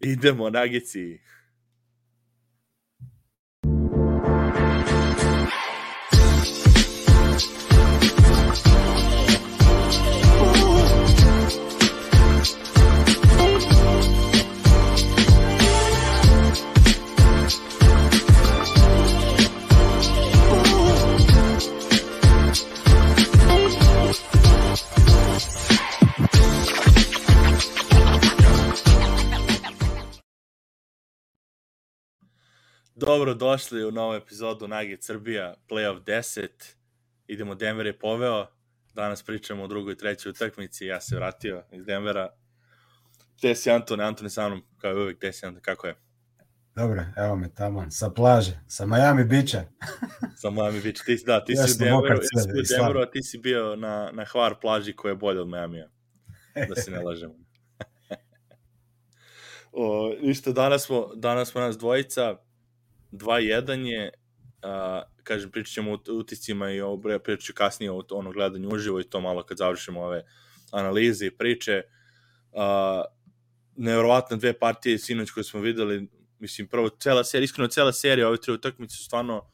Idemo, nagici. Dobro došli u novu epizodu Nage Srbija, Playoff 10. Idemo, Denver je poveo. Danas pričamo o drugoj i trećoj utakmici. Ja se vratio iz Denvera. Desi Antone, Antone sa mnom, kao i uvijek. Desi Antone, kako je? Dobro, evo me tamo, sa plaže, sa Miami Beacha. sa Miami Beach, ti, da, ti si u Denveru, ti si u Denveru, a ti si bio na, na Hvar plaži koja je bolja od Miami-a. Da se ne lažemo. o, ništa, danas smo, danas smo nas dvojica, 2-1 je, a, kažem, pričat ćemo o uticima i o pričat kasnije o ono gledanju uživo i to malo kad završimo ove analize i priče. A, nevjerovatno dve partije sinoć koje smo videli, mislim, prvo cela serija, iskreno cela serija, ove tri utakmice su stvarno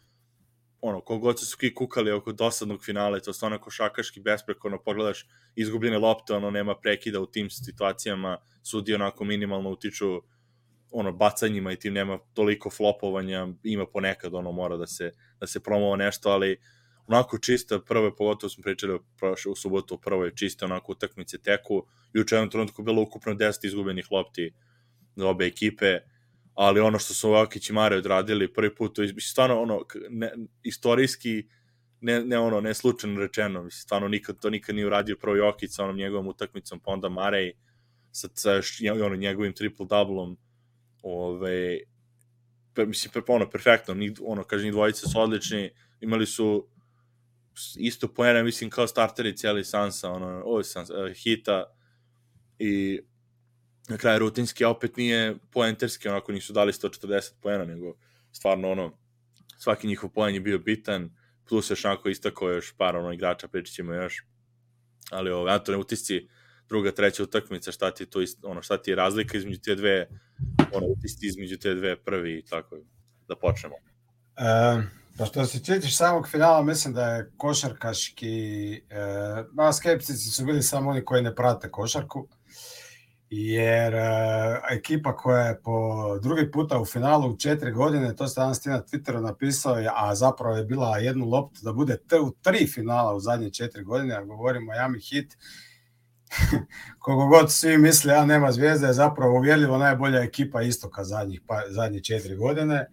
ono, kogod su svi kukali oko dosadnog finala, to stvarno košakaški besprekorno, pogledaš izgubljene lopte, ono, nema prekida u tim situacijama, sudi onako minimalno utiču ono bacanjima i tim nema toliko flopovanja, ima ponekad ono mora da se da se promova nešto, ali onako čista prve pogotovo smo pričali prošle u subotu u prvoj čiste onako utakmice teku. Juče u jednom trenutku bilo ukupno 10 izgubljenih lopti za obe ekipe ali ono što su Vakić i Mare odradili prvi put, to je stvarno ono, ne, istorijski, ne, ne ono, ne slučajno rečeno, mislim, stvarno nikad, to nikad nije uradio prvo Jokić sa onom njegovom utakmicom, pa onda Marej sa, sa ono, njegovim triple-doublom, ove, pa, mislim, pa, ono, perfektno, ni, ono, kaže, ni dvojice su odlični, imali su isto poena, mislim, kao starteri cijeli Sansa, ono, ovo Sansa, uh, Hita i na kraju rutinski, a opet nije poenterski, onako nisu dali 140 poena, nego stvarno ono, svaki njihov poen je bio bitan, plus još onako istako još par ono igrača, pričat ćemo još, ali ovo, Antone, utisci druga, treća utakmica, šta ti to ono, šta ti je razlika između te dve, ono, utisci između te dve prvi i tako, da počnemo. E, pa što se tiče samog finala, mislim da je košarkaški, e, ma skeptici su bili samo oni koji ne prate košarku, jer uh, ekipa koja je po drugi puta u finalu u četiri godine, to ste danas ti na Twitteru napisao, a zapravo je bila jednu loptu da bude u tri finala u zadnje četiri godine, a govorimo Miami Heat, kogo god svi misle, a nema zvijezde, je zapravo uvjerljivo najbolja ekipa istoka zadnjih, pa, zadnje četiri godine.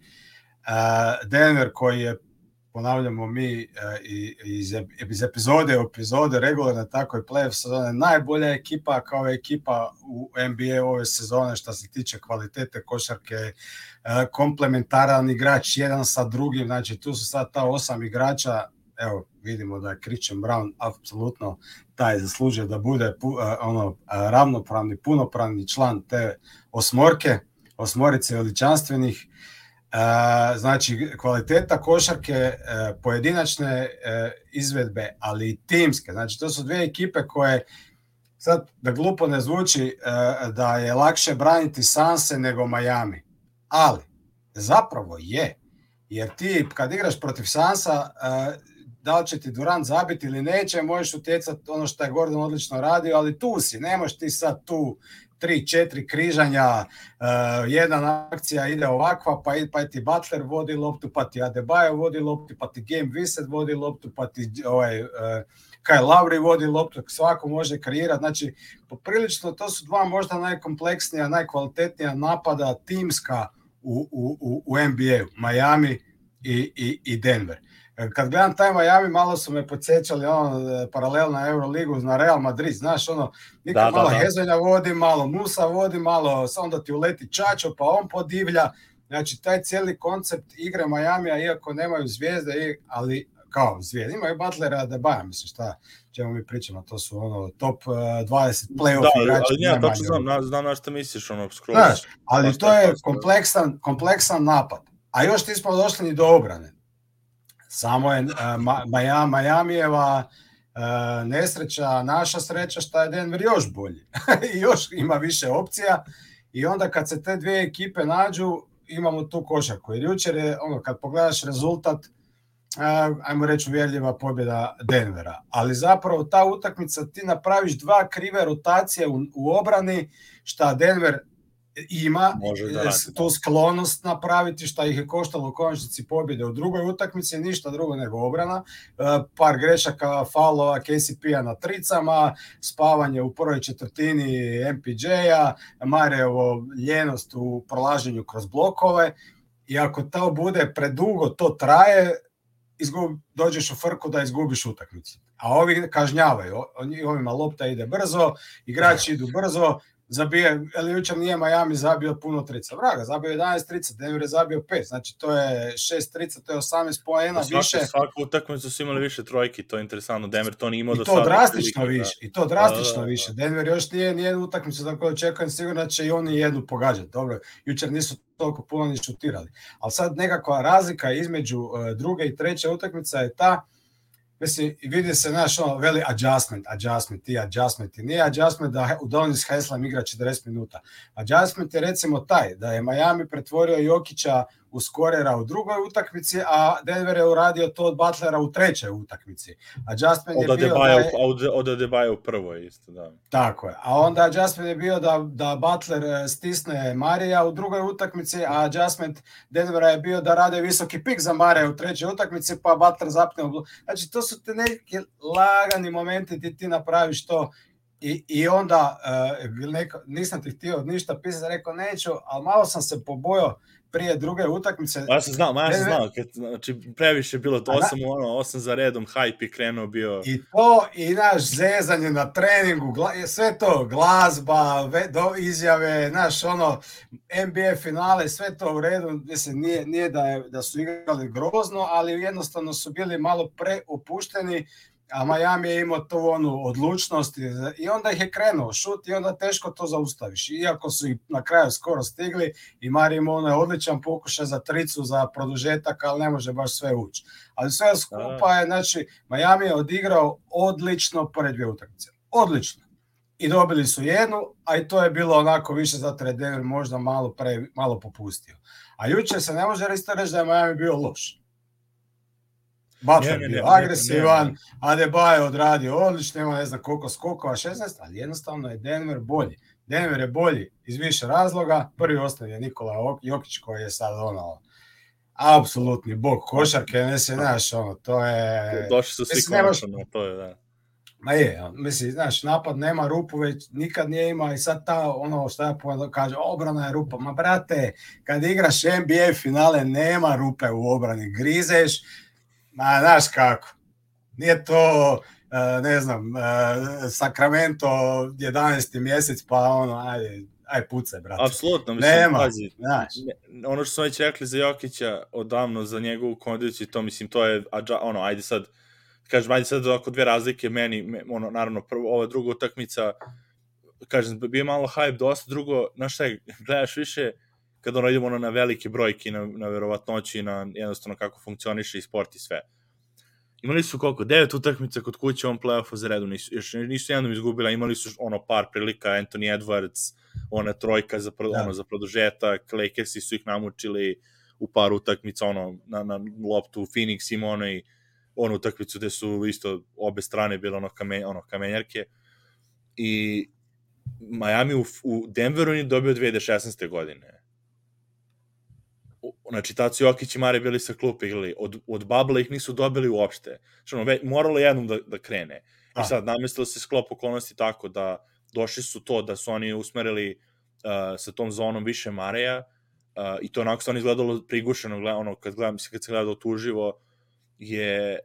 Uh, Denver koji je ponavljamo mi uh, iz, iz epizode u epizode, regularne tako i playoff sezone, najbolja ekipa kao ekipa u NBA ove sezone što se tiče kvalitete košarke, uh, komplementaran igrač jedan sa drugim, znači tu su sad ta osam igrača, evo vidimo da je Christian Brown apsolutno taj zaslužio da bude pu, uh, ono ravnopravni, punopravni član te osmorke, osmorice veličanstvenih znači kvaliteta košarke e, pojedinačne e, izvedbe, ali i timske. Znači to su dve ekipe koje sad da glupo ne zvuči e, da je lakše braniti Sanse nego Miami. Ali zapravo je. Jer ti kad igraš protiv Sansa da li će ti Durant zabiti ili neće, možeš utjecati ono što je Gordon odlično radio, ali tu si, ne možeš ti sad tu tri, četiri križanja, uh, jedna akcija ide ovakva, pa, pa ti Butler vodi loptu, pa ti Adebayo vodi loptu, pa ti Game Viset vodi loptu, pa ti ovaj, uh, Kyle Lowry vodi loptu, svako može kreirati, znači poprilično to su dva možda najkompleksnija, najkvalitetnija napada timska u, u, u NBA, Miami i, i, i Denver. Kad gledam taj Miami, malo su me podsjećali ono, paralel na Euroligu, na Real Madrid, znaš, ono, nikad da, da, malo da, Hezonja vodi, malo Musa vodi, malo onda ti uleti Čačo, pa on podivlja. Znači, taj cijeli koncept igre Majamija, iako nemaju zvijezde, ali kao zvijezde, imaju Butlera, Debaja, mislim, šta čemu mi pričamo, to su ono top 20 play-off da, igrača. ali ja tačno znam, na, znam na što misliš, ono, skroz. Znaš, ali to je kompleksan, kompleksan napad. A još nismo došli ni do obrane. Samo je uh, Majamijeva uh, nesreća, naša sreća šta je Denver još bolji i još ima više opcija i onda kad se te dvije ekipe nađu, imamo tu košarku. Jer jučer je, ono, kad pogledaš rezultat, ajmo reći uvjerljiva pobjeda Denvera. Ali zapravo ta utakmica ti napraviš dva krive rotacije u, u obrani, šta Denver ima Može da tu sklonost napraviti šta ih je koštalo u konačnici pobjede u drugoj utakmici, ništa drugo nego obrana. E, par grešaka faulova KCP-a na tricama, spavanje u prvoj četvrtini MPJ-a, Mareovo ljenost u prolaženju kroz blokove i ako to bude predugo, to traje, izgub, dođeš u frku da izgubiš utakmicu. A ovi kažnjavaju, ovima lopta ide brzo, igrači idu brzo, zabije, ali jučer nije Miami zabio puno trica. Vraga, zabio 11 trica, Denver je zabio 5, znači to je 6 trica, to je 18 poena više. Svaku utakmicu su imali više trojki, to je interesantno, Denver to nije imao do sada. I to drastično više, da. i to drastično da, da, da. više. Denver još nije nijednu utakmicu, tako očekujem sigurno da će i oni jednu pogađati. Dobro, jučer nisu toliko puno ni šutirali. Ali sad nekakva razlika između uh, druge i treće utakmice je ta Mislim, vidi se, naš ono, veli adjustment, adjustment, ti adjustment. I nije adjustment da Udonis Haslem igra 40 minuta. Adjustment je recimo taj, da je Miami pretvorio Jokića u skorera u drugoj utakmici, a Denver je uradio to od Butlera u trećoj utakmici. Adjustment od je bio da je... Od Adebayo u prvoj isto, da. Tako je. A onda adjustment je bio da, da Butler e, stisne Marija u drugoj utakmici, a adjustment Denvera je bio da rade visoki pik za Marija u trećoj utakmici, pa Butler zapne u... Znači, to su te neki lagani momenti ti ti napraviš to I, I onda, uh, neko, nisam ti htio ništa pisati, rekao neću, ali malo sam se pobojao prije druge utakmice. Ja sam znao, ja sam znao, kad, znači previše bilo to, osam, ono, osam za redom, hype i krenuo bio. I to, i naš zezanje na treningu, gla, sve to, glazba, ve, do, izjave, naš ono, NBA finale, sve to u redu, mislim, nije, nije da, je, da su igrali grozno, ali jednostavno su bili malo preopušteni, a Miami je imao tu onu odlučnost i onda ih je krenuo šut i onda teško to zaustaviš. Iako su i na kraju skoro stigli i Mari ima onaj odličan pokušaj za tricu, za produžetak, ali ne može baš sve ući. Ali sve skupa je, znači, Miami je odigrao odlično pored dvije utakmice. Odlično. I dobili su jednu, a i to je bilo onako više zato je možda malo, pre, malo popustio. A juče se ne može reći da je Miami bio loš Butler je bio agresivan, Adebayo odradio odlično, ima ne znam koliko skokova, 16, ali jednostavno je Denver bolji. Denver je bolji iz više razloga. Prvi osnov je Nikola Jokić koji je sad ono apsolutni bog košarke, ne se znaš, ono, to je... Došli su svi konačno, to je, da. Ma je, mislim, znaš, napad nema rupu, već nikad nije imao i sad ta, ono što ja povedal, kaže, obrana je rupa. Ma brate, kad igraš NBA finale, nema rupe u obrani, grizeš, Ma, znaš kako. Nije to, e, ne znam, e, Sacramento 11. mjesec, pa ono, ajde, aj puce, brate. Apsolutno, mislim, Nema, pazi, znaš. ono što smo već rekli za Jokića odavno, za njegovu kondiciju, to mislim, to je, ono, ajde sad, kažem, ajde sad oko dve razlike, meni, ono, naravno, prvo, ova druga utakmica, kažem, bio malo hype, dosta, drugo, znaš šta, gledaš više, kad ono idemo na velike brojke, na, na verovatnoći, na jednostavno kako funkcioniše i sport i sve. Imali su koliko? Devet utakmica kod kuće on play-offu za redu, nisu, još nisu jednom izgubila, imali su ono par prilika, Anthony Edwards, ona trojka za, pro, da. ono, za produžetak, Lakersi su ih namučili u par utakmica, ono, na, na loptu, Phoenix ima ono i onu utakmicu gde su isto obe strane bile ono, kamen, ono kamenjarke. I Miami u, u Denveru je dobio 2016. godine znači su Jokić i Mare bili sa klupe igrali, od, od Babla ih nisu dobili uopšte. Znači, ono, moralo jednom da, da krene. I A. sad, namestilo se sklop okolnosti tako da došli su to da su oni usmerili uh, sa tom zonom više Mareja uh, i to onako stvarno izgledalo prigušeno, ono, kad, gledam, kad se gledalo tuživo, je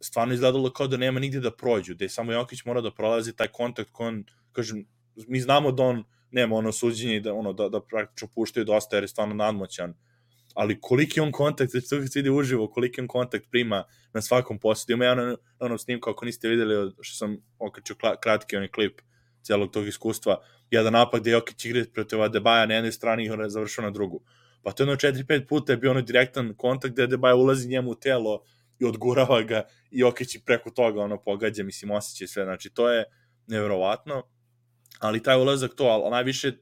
stvarno izgledalo kao da nema nigde da prođu, da je samo Jokić mora da prolazi taj kontakt kon, kažem, mi znamo da on nema ono suđenje da ono da da praktično puštaju dosta jer je stvarno nadmoćan ali koliki on kontakt, znači to se vidi uživo, koliki on kontakt prima na svakom poslu. Ima ja na, na onom snimku, ako niste videli, što sam okačio kratki onaj klip celog tog iskustva, jedan napad gde Jokić igra protiv Adebaja na jednoj strani i on je završao na drugu. Pa to je jedno 4-5 puta je bio ono direktan kontakt gde Adebaja ulazi njemu u telo i odgurava ga i Jokić preko toga ono pogađa, mislim, osjeća sve. Znači, to je nevjerovatno, ali taj ulazak to, ali najviše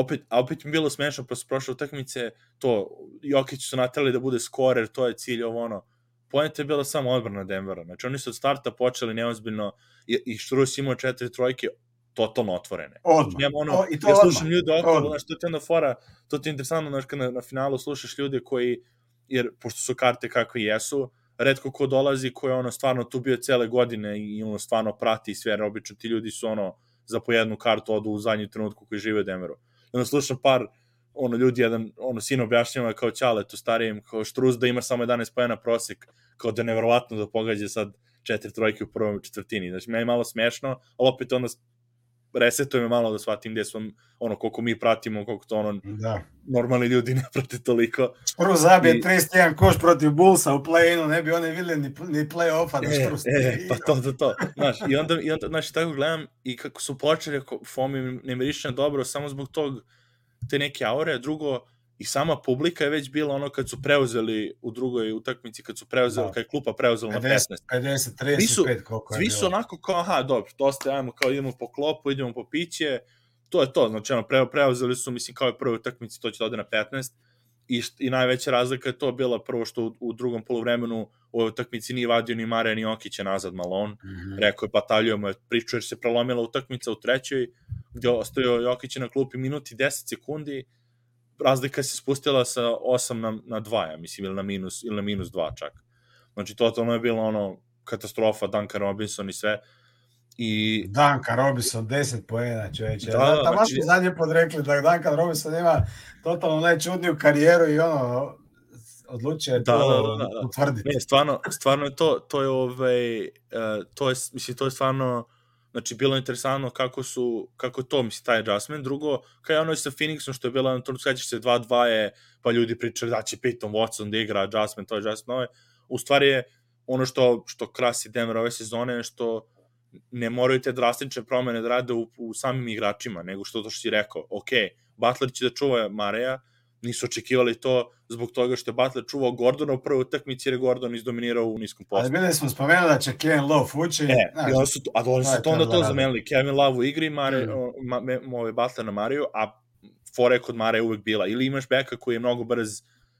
opet, a opet mi bilo smešno posle prošle utakmice, to, Jokić su natrali da bude skorer, to je cilj, ovo ono. Pojenta je bila samo odbrana Denvera. Znači, oni su od starta počeli neozbiljno i, i Štrus imao četiri trojke totalno otvorene. Odmah. Nema ono, O, i to ja slušam odmah. ljude okolo, Odmah. znaš, to ti je onda fora, to ti je interesantno, znaš, kad na, na finalu slušaš ljude koji, jer, pošto su karte kakve jesu, redko ko dolazi ko je ono stvarno tu bio cele godine i ono stvarno prati sve, jer obično ti ljudi su ono za po jednu kartu odu u zadnji trenutku koji žive u Denveru. Onda slušam par ono ljudi jedan ono sin objašnjava kao ćale tu starijem kao Štruz da ima samo 11 pojena prosek kao da je neverovatno da pogađa sad četiri trojke u prvom četvrtini znači meni je malo smešno ali opet onda resetuje me malo da shvatim gde smo ono koliko mi pratimo koliko to ono Da. normalni ljudi ne prate toliko Prvo zabije I- 31 koš protiv Bullsa u play-inu, ne bi oni videli ni, ni play-offa da E, e, pa to, to, to. Znaš, i onda, i onda, znaš, tako gledam i kako su počeli, ako Fomi ne miriše dobro, samo zbog tog, te neke aure, drugo, i sama publika je već bila ono kad su preuzeli u drugoj utakmici, kad su preuzeli, Da. kad je klupa preuzela na 50, 15. 50, Svi su- 35 koliko je Svi su onako kao, aha, dobro, dosta, ajmo, kao idemo po klopu, idemo po piće, to je to, znači, ono, pre, preuzeli su, mislim, kao i prvoj utakmici, to će da ode na 15, i, št- i najveća razlika je to bila prvo što u, u drugom polovremenu u ovoj utakmici nije vadio ni Mare ni Okića nazad Malone, Mhm. rekao je bataljujemo je priču jer se prelomila utakmica u trećoj gde ostavio Jokić na klupi minut i 10 sekundi razlika se spustila sa 8 na, na 2, ja mislim, ili na minus, ili na minus 2 čak. Znači, totalno je bilo ono katastrofa, Duncan Robinson i sve. I Duncan Robinson 10 poena, čoveče. Da, Da, Tamo znači- zadnje podrekli da Duncan Robinson ima totalno najčudniju karijeru i ono odlučio je Da, to da, da, da, da. utvrditi. Ne, stvarno, stvarno je to, to je ovaj, uh, to je, mislim, to je stvarno, znači, bilo je interesantno kako su, kako to, mislim, taj adjustment. Drugo, kao je ono sa Phoenixom, što je bilo na turnu, sećaš se 2-2 je, pa ljudi pričali da će Peyton Watson da igra adjustment, to je adjustment, ovo u stvari je ono što, što krasi Denver ove sezone, je što ne moraju te drastične promene da rade u, u samim igračima, nego što to što si rekao, ok, Butler će da čuva Mareja, nisu očekivali to zbog toga što je Butler čuvao Gordona u prvoj utakmici jer je Gordon izdominirao u niskom Ali postu. bili smo spomenuli da će Kevin Love ući. E, znaš, i su, a oni su je to onda to zamenili. Kevin Love u igri, Mare, Mm. o, ma, me, ove Butler na Mariju, a fora je kod Mare uvek bila. Ili imaš beka koji je mnogo brz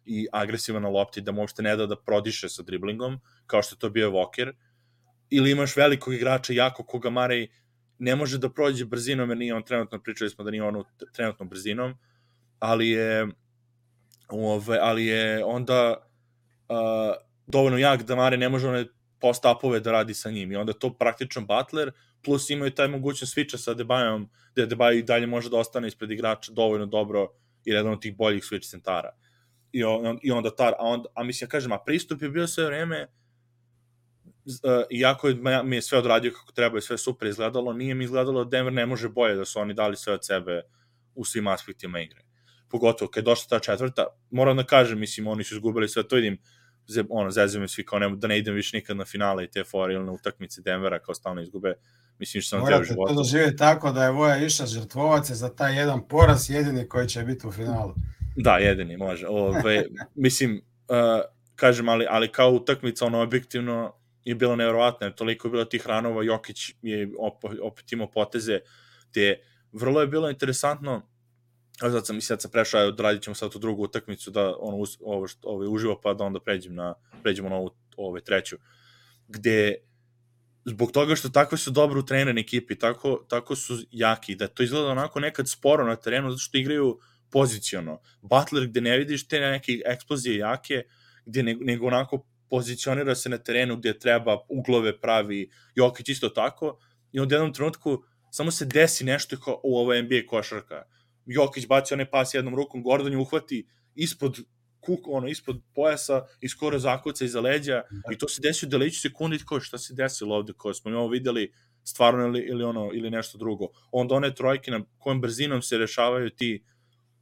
i agresivan na lopti, da mu uopšte ne da da prodiše sa driblingom, kao što je to bio Walker, ili imaš velikog igrača jako koga Marej ne može da prođe brzinom, jer nije on trenutno, pričali smo da nije on u t- trenutnom brzinom, ali je ove, ali je onda uh, dovoljno jak da Mare ne može one post-upove da radi sa njim i onda to praktično Butler plus imaju taj mogućnost switcha sa Debajom gde Debaj i dalje može da ostane ispred igrača dovoljno dobro i jedan od tih boljih switch centara i, on, i onda tar, a, onda, a mislim ja kažem, a pristup je bio sve vreme uh, iako je, mi je sve odradio kako treba i sve super izgledalo, nije mi izgledalo da Denver ne može bolje, da su oni dali sve od sebe u svim aspektima igre. Pogotovo kad je došla ta četvrta, moram da kažem, mislim, oni su izgubili sve, to vidim, ze, ono, zezaju me svi kao ne, da ne idem više nikad na finale i te fore ili na utakmice Denvera kao stalno izgube, mislim što sam teo u Morate to doživjeti tako da je Voja išla žrtvovac za taj jedan poraz jedini koji će biti u finalu. Da, jedini, može. Ove, mislim, uh, kažem, ali, ali kao utakmica, ono, objektivno je bilo nevjerovatno, jer toliko je bilo tih ranova, Jokić je op, opet imao poteze, te vrlo je bilo interesantno, a sad sam, mislim, sad sam prešao, odradit ćemo sad tu drugu utakmicu, da ono, ovo, što, ovo uživo, pa da onda pređem na, pređemo na ovu, ove treću, gde zbog toga što takve su dobro trenirane ekipi, tako, tako su jaki, da to izgleda onako nekad sporo na terenu, zato što igraju poziciono. Butler gde ne vidiš te neke eksplozije jake, gde ne, nego onako pozicionira se na terenu gde treba, uglove pravi, Jokić isto tako, i u jednom trenutku samo se desi nešto kao u ovo NBA košarka. Jokić baci onaj pas jednom rukom, Gordon je uhvati ispod kuk, ono, ispod pojasa i skoro zakuca iza leđa i to se desi u deliću sekundi kao šta se desilo ovde, kao smo ovo videli stvarno ili, ili ono ili nešto drugo. Onda one trojke na kojom brzinom se rešavaju ti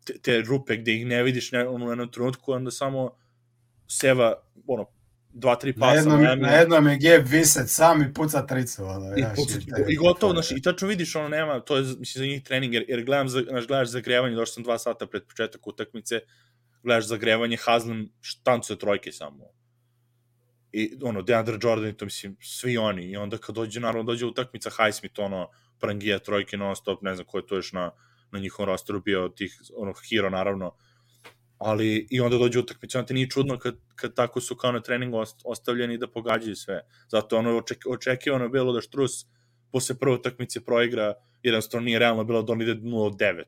te, te rupe gde ih ne vidiš ne, ono, u jednom trenutku, onda samo seva, ono, dva, tri Na pasa. jednom, Miami- na jednom je Geb Viset sam i puca tricu. Ono, I, puca, i i gotovo, znaš, i tačno vidiš, ono, nema, to je, mislim, za njih trening, jer, jer gledam, za, znaš, gledaš zagrevanje, došao sam dva sata pred početak utakmice, gledaš zagrevanje, Haslem štancuje trojke samo. I, ono, Deandre Jordan, i to, mislim, svi oni, i onda kad dođe, naravno, dođe utakmica, Highsmith, ono, prangija trojke non stop, ne znam ko je to još na, na njihovom rosteru bio tih, ono, hero naravno, ali i onda dođe utakmica, onda ti nije čudno kad, kad tako su kao na treningu ostavljeni da pogađaju sve. Zato ono oček, očekivano bilo da Štrus posle prve utakmice proigra, jednostavno nije realno bilo da on ide 0-9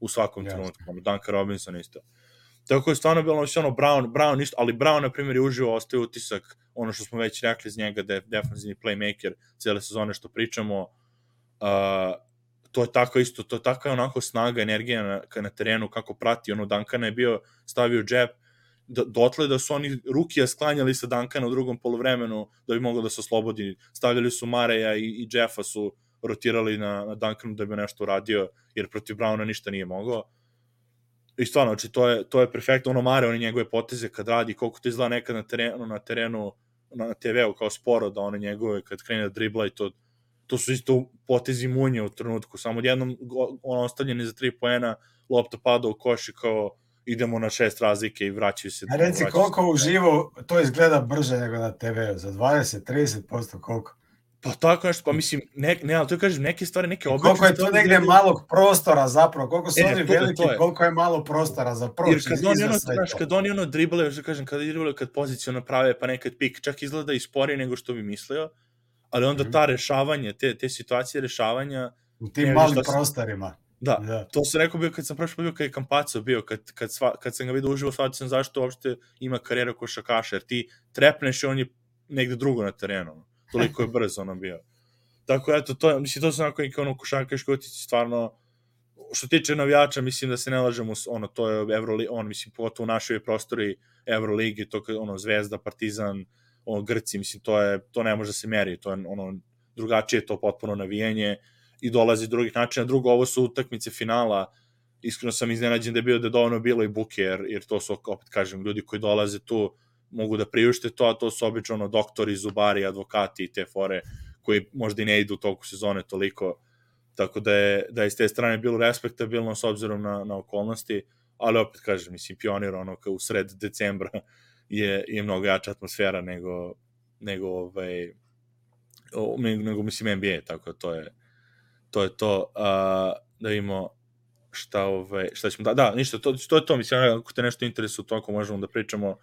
u svakom yes. trenutku, ono, Duncan Robinson isto. Tako je stvarno bilo ono, Brown, Brown ništa, ali Brown, na primjer, je uživo ostaje utisak, ono što smo već rekli iz njega, da je defensivni playmaker cele sezone što pričamo, uh, to je tako isto, to je tako onako snaga, energija na, na terenu, kako prati, ono, Duncana je bio, stavio džep, da, dotle da su oni Rukija sklanjali sa Duncana u drugom polovremenu da bi moglo da se oslobodi. Stavljali su Mareja i, i Jeffa su rotirali na, na Duncanu da bi nešto uradio, jer protiv Browna ništa nije mogao. I stvarno, znači, to je, to je perfektno. Ono Mare, oni njegove poteze kad radi, koliko to izgleda nekad na terenu, na terenu na TV-u kao sporo, da one njegove, kad krene da dribla i to, to su isto potezi munje u trenutku, samo jednom on ostavljeni za tri poena, lopta pada u koš i kao idemo na šest razlike i vraćaju se. A reci koliko uživo to izgleda brže nego na TV-u, za 20-30% koliko? Pa tako nešto, pa mislim, ne, ne, ali to kažem, neke stvari, neke obične Koliko je to negde gledaju... malog prostora zapravo, koliko su e, oni to, veliki, to je. koliko je malo prostora za proći. Jer kad oni ono, znaš, kad oni ono drible, što kažem, kad drible, kad poziciju naprave, pa nekad pik, čak izgleda i sporije nego što bi mislio, ali onda mhm. ta rešavanje, te, te situacije rešavanja... U tim malim prostorima. Da, da, to sam rekao bio kad sam prošlo bio kad je Kampaco bio, kad, kad, sva, kad sam ga vidio uživo, shvatio sam zašto uopšte ima karijera košakaša, jer ti trepneš i on je negde drugo na terenu. Toliko je brzo ono bio. Tako eto, to, mislim, to su onako neki ono košarkaški otici, stvarno, što tiče navijača, mislim da se ne lažemo, ono, to je Euroli, on, mislim, pogotovo u našoj prostori Euroligi, to je ono, Zvezda, Partizan, ono, Grci, mislim, to je, to ne može da se meri, to je, ono, drugačije to potpuno navijenje, i dolazi drugih načina. Drugo, ovo su utakmice finala, iskreno sam iznenađen da je bio da je dovoljno bilo i buke, jer, jer to su, opet kažem, ljudi koji dolaze tu mogu da priušte to, a to su obično ono, doktori, zubari, advokati i te fore koji možda i ne idu u toku sezone toliko, tako da je, da je iz te strane bilo respektabilno s obzirom na, na okolnosti, ali opet kažem, mislim, pionir ono kao u sred decembra je, je mnogo jača atmosfera nego, nego, ovaj, nego mislim NBA, tako da to je, to je to, uh, da vidimo šta, ove, šta ćemo da, da, ništa, to, to je to, mislim, ako te nešto interesuje, to ako možemo da pričamo,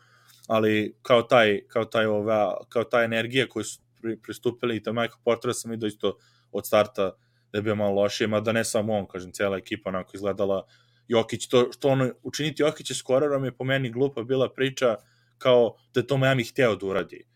ali kao taj, kao taj, ova, kao ta energija koju su pri, pristupili i ta Michael Portera sam vidio isto od starta da je bio malo lošije, mada ne samo on, kažem, cela ekipa onako izgledala Jokić, to što ono, učiniti Jokića skorerom je po meni glupa bila priča kao da je to Miami hteo da uradi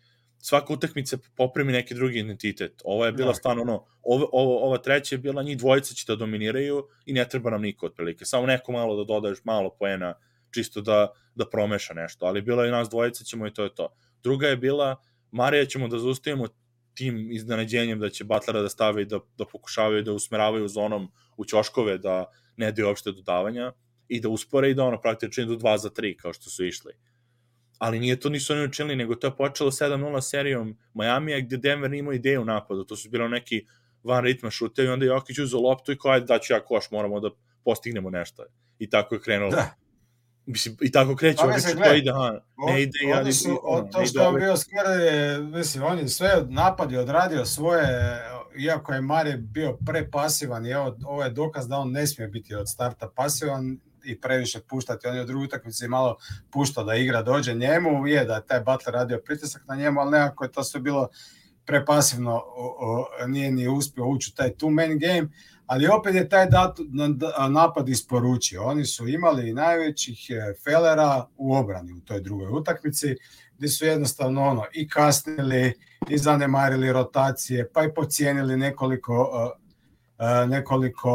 svaka utakmica popremi neki drugi identitet. Ovo je bila da. stvarno ono, ovo, ovo, ova treća je bila, njih dvojica će da dominiraju i ne treba nam niko otprilike. Samo neko malo da dodaješ malo poena, čisto da, da promeša nešto. Ali bila i nas dvojica ćemo i to je to. Druga je bila, Marija ćemo da zaustavimo tim iznenađenjem da će Butlera da stave i da, da pokušavaju da usmeravaju zonom u ćoškove, da ne daju uopšte dodavanja i da uspore i da ono praktično idu 2 za 3 kao što su išli ali nije to nisu oni učinili, nego to je počelo 7-0 serijom Majamija gde Denver nije imao ideju u napadu, to su bilo neki van ritma šutevi, onda Jokić uzeo loptu i kao, ajde daću ja koš, moramo da postignemo nešto. I tako je krenulo. Da. Mislim, i tako kreće, pa, mislim, to ide, ha, ne ide, ja, oni su, ono, to što je bio skoro je, mislim, on je sve napadi odradio svoje, iako je Mare bio prepasivan, i ovo, ovo je dokaz da on ne smije biti od starta pasivan, i previše puštati. On je u drugoj utakmici malo puštao da igra dođe njemu, je da je taj Butler radio pritisak na njemu, ali nekako je to sve bilo prepasivno, o, o, nije ni uspio ući u taj two man game, ali opet je taj dat, napad isporučio. Oni su imali najvećih e, felera u obrani u toj drugoj utakmici, gde su jednostavno ono i kasnili i zanemarili rotacije, pa i pocijenili nekoliko uh, nekoliko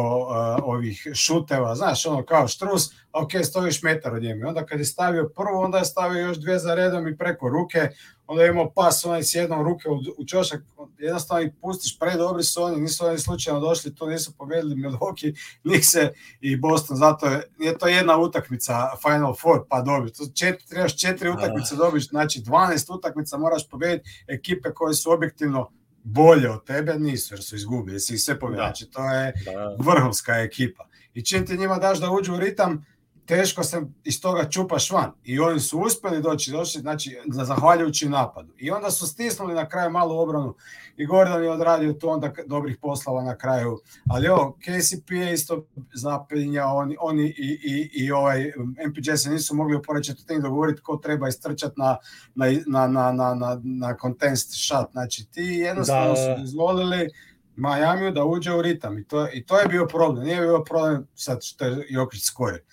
ovih šuteva, znaš, ono kao štrus, ok, stojiš metar od njega. Onda kad je stavio prvo, onda je stavio još dve za redom i preko ruke, onda je imao pas onaj s jednom ruke u, u čošak, jednostavno ih pustiš, predobri su oni, nisu oni slučajno došli, tu nisu pobedili Milwaukee, Nikse i Boston, zato je, je to jedna utakmica Final Four, pa dobiš, to četiri, trebaš četiri utakmice dobiš, znači 12 utakmica moraš pobediti ekipe koje su objektivno bolje od tebe nisu, jer su izgubili, si ih sve pobjedi. Da. To je da. vrhunska ekipa. I čim ti njima daš da uđu u ritam, teško se iz toga čupaš van. I oni su uspeli doći, doći znači, zahvaljujući napadu. I onda su stisnuli na kraju malu obranu i Gordon je odradio to onda dobrih poslova na kraju. Ali ovo, KCP je isto zapinja, oni, oni i, i, i ovaj MPJ se nisu mogli uporećati tim dogovoriti ko treba istrčati na, na, na, na, na, na, na contest shot. Znači ti jednostavno da. su dozvolili Miami da uđe u ritam i to, i to je bio problem. Nije bio problem sad što je Jokić skore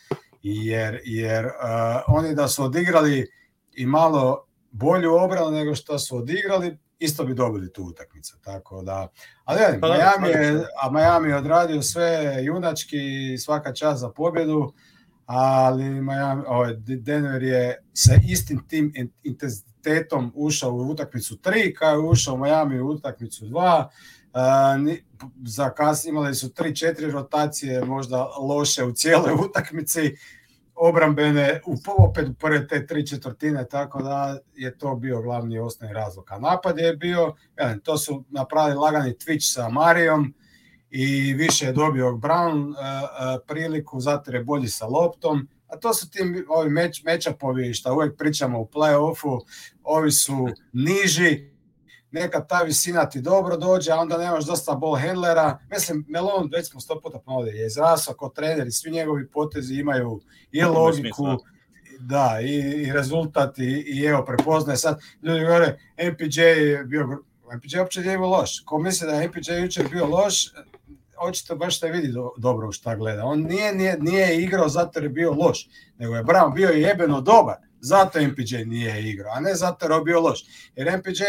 jer, jer uh, oni da su odigrali i malo bolju obranu nego što su odigrali, isto bi dobili tu utakmicu. Tako da, ali ja, pa, Miami je, a Miami je odradio sve junački, svaka čast za pobjedu, ali Miami, ovaj, Denver je sa istim tim intenzitetom ušao u utakmicu 3, kao je ušao u Miami u utakmicu 2, Uh, za kas imali su 3-4 rotacije možda loše u cijeloj utakmici obrambene u opet u prve te tri četvrtine, tako da je to bio glavni osnovni razlog. A napad je bio, jedan, to su napravili lagani Twitch sa Marijom i više je dobio Brown uh, priliku, zato je bolji sa loptom, a to su ti ovi meč, mečapovi šta uvek pričamo u play-offu, ovi su niži, neka ta visina ti dobro dođe, a onda nemaš dosta ball handlera. Mislim, Melon, već smo sto puta ponovili, je izrasao kao trener i svi njegovi potezi imaju i logiku, da, i, i rezultat i, i evo, prepoznaje sad. Ljudi govore, MPJ je bio, MPJ uopće nije bio loš. Ko misli da je MPJ jučer bio loš, očito baš te vidi do, dobro šta gleda. On nije, nije, nije igrao zato jer je bio loš, nego je Brown bio jebeno dobar. Zato MPJ nije igrao, a ne zato jer je bio loš. Jer MPJ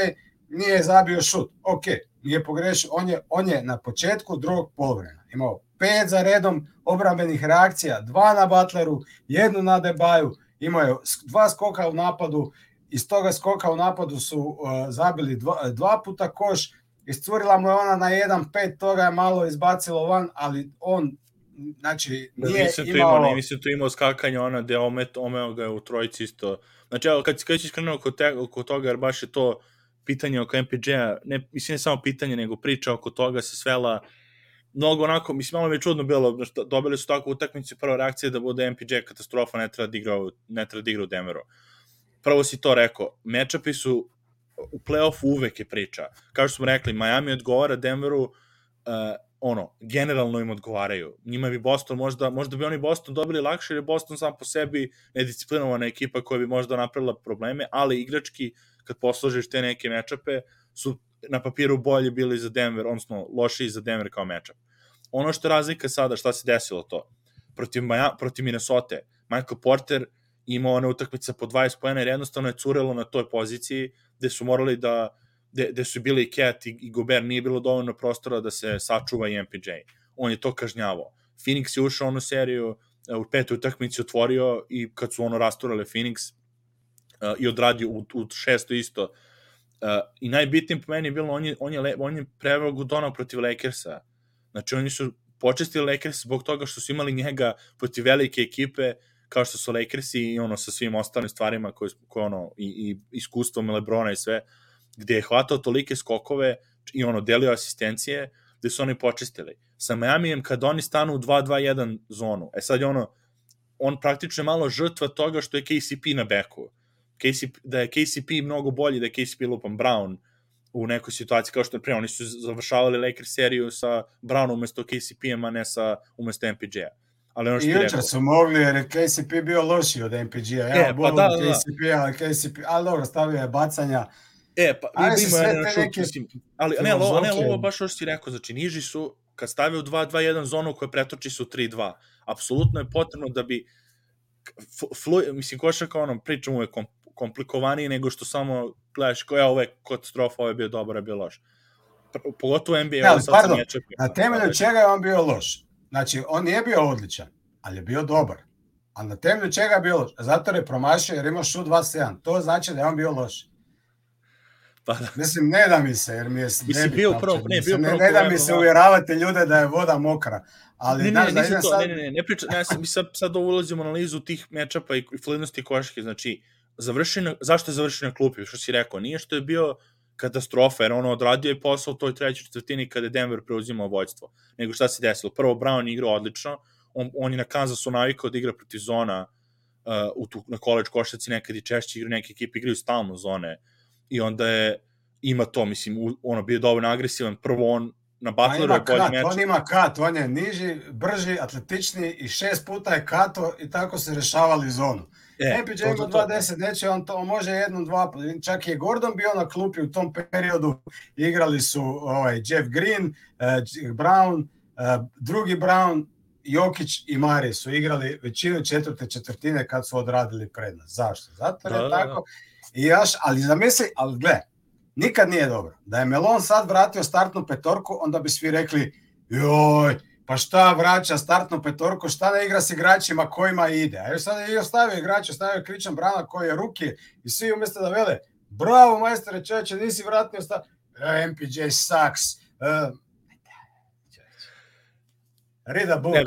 nije zabio šut. Ok, nije pogrešio. On je, on je na početku drugog polovremena imao pet za redom obrambenih reakcija, dva na Butleru, jednu na Debaju, imao je dva skoka u napadu, iz toga skoka u napadu su uh, zabili dva, dva puta koš, iscurila mu je ona na 1-5, toga je malo izbacilo van, ali on znači da, nije nisam imao... imao nisam tu imao skakanja ona gde omet, omeo ga je u trojici isto. Znači, evo, kad, kad si krenuo oko, te, oko toga, jer baš je to pitanje oko MPG-a, ne, mislim ne samo pitanje, nego priča oko toga se svela mnogo onako, mislim, malo mi je čudno bilo, što dobili su tako utakmicu, prva reakcija da bude MPG katastrofa, ne treba da igra, ne treba da igra u Denveru. Prvo si to rekao, mečapi su u play-offu uvek je priča. Kao što smo rekli, Miami odgovara Denveru, uh, ono, generalno im odgovaraju. Njima bi Boston možda, možda bi oni Boston dobili lakše, jer je Boston sam po sebi nedisciplinovana ekipa koja bi možda napravila probleme, ali igrački kad posložiš te neke mečape, su na papiru bolje bili za Denver, odnosno lošiji za Denver kao mečap. Ono što razlika sada, šta se desilo to? Protiv, Maja, protiv Minnesota, Michael Porter imao one utakmice po 20 pojena jer jednostavno je curelo na toj poziciji gde su morali da gde, gde su bili i Cat i, i Gobert, nije bilo dovoljno prostora da se sačuva i MPJ. On je to kažnjavao. Phoenix je ušao onu seriju, e, u petoj utakmici otvorio i kad su ono rasturale Phoenix, uh, i odradio u, u šesto isto. Uh, I najbitnijim po meni je bilo, on je, on je, on je preveo Gudona protiv Lakersa. Znači, oni su počestili Lakers zbog toga što su imali njega protiv velike ekipe, kao što su Lakersi i ono sa svim ostalim stvarima koje, koje ono, i, i iskustvom Lebrona i sve, gde je hvatao tolike skokove i ono, delio asistencije, gde su oni počistili. Sa Miamijem, kad oni stanu u 2-2-1 zonu, e sad je ono, on praktično malo žrtva toga što je KCP na beku. KCP, da je KCP mnogo bolji, da je KCP lupam Brown u nekoj situaciji kao što je pre, oni su završavali Lakers seriju sa Brownom umesto KCP-a, ne sa umesto MPJ-a. Ali ono što I jučer su mogli, jer je KCP bio loši od MPG-a. Ja, e, pa da, da, KCP, da. ali KCP, ali dobro, stavio je bacanja. E, pa ali ima sve te neke... Mislim, ali ne, lo, ne, ovo baš što si rekao, znači niži su, kad stave u 2-2-1 zonu koja pretoči su 3-2, apsolutno je potrebno da bi flu, mislim, košarka, ono, pričam uvek komplikovaniji nego što samo gledaš koja ovo je katastrofa, ovo je bio dobar, je bio loš. Pogotovo NBA, ja, sad pardon, sam Na temelju čega je on bio loš? Znači, on nije bio odličan, ali je bio dobar. A na temelju čega je bio loš? Zato je promašio jer imao šut 27. To znači da je on bio loš. Pa da. Mislim, ne da mi se, jer mi je Mislim, bio prvo, ne, bio ne, ne da mi se uvjeravate ljude da je voda mokra. Ali, ne, ne, ne, ne, to, sad... ne, ne, ne, ne priča, ne, mi sad, sad ulazimo u analizu tih mečapa i fluidnosti košake, znači, završio na, zašto je završio na klupi, što si rekao, nije što je bio katastrofa, jer ono odradio je posao u toj trećoj četvrtini kada je Denver preuzimao vođstvo. Nego šta se desilo? Prvo, Brown igrao odlično, on, on je na Kansasu navikao da igra protiv zona uh, u tu, na college košaci nekad i češće igra, neke ekipe igraju stalno zone i onda je ima to, mislim, u, ono bio dovoljno agresivan, prvo on na Butleru je bolji meč. On ima kat, on je niži, brži, atletični i šest puta je kato i tako se rešavali zonu. E, MPJ ima 2-10, neće on to, on može jednom, dva, čak je Gordon bio na klupi u tom periodu, igrali su ovaj, Jeff Green, uh, Brown, uh, drugi Brown, Jokić i Mari su igrali većinu četvrte četvrtine kad su odradili prednost. Zašto? Zato da, je da, tako. Da. I još, ali zamisli, ali gle, nikad nije dobro. Da je Melon sad vratio startnu petorku, onda bi svi rekli, joj, pa šta vraća startnu petorku, šta ne igra s igračima kojima ide. A još sad je ostavio igrača, ostavio Kričan Brana koji je ruki i svi umjesto da vele, bravo majstore čovječe, nisi vratio sta... E, MPJ sucks. Uh, Rida book. Ne,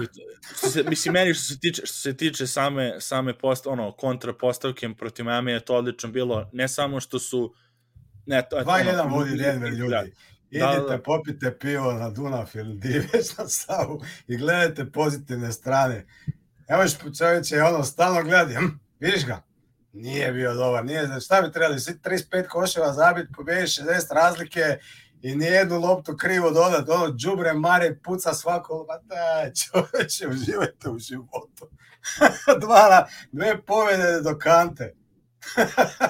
se, mislim, meni što se tiče, što se tiče same, same post, ono, kontra postavke protiv Miami je to odlično bilo, ne samo što su ne, to je 2-1 vodi Denver ljudi. Da. Idite, da, da. popite pivo na Dunav ili diveš na Savu i gledajte pozitivne strane. Evo još čovječe, ono, stalno gledi, hm, vidiš ga? Nije bio dobar, nije, znači šta bi trebali, 35 koševa zabit, pobedi 60 razlike i nijednu loptu krivo dodat, ono, džubre, mare, puca svako, pa daj, čoveče, uživajte u životu. Dva, dve povede do kante.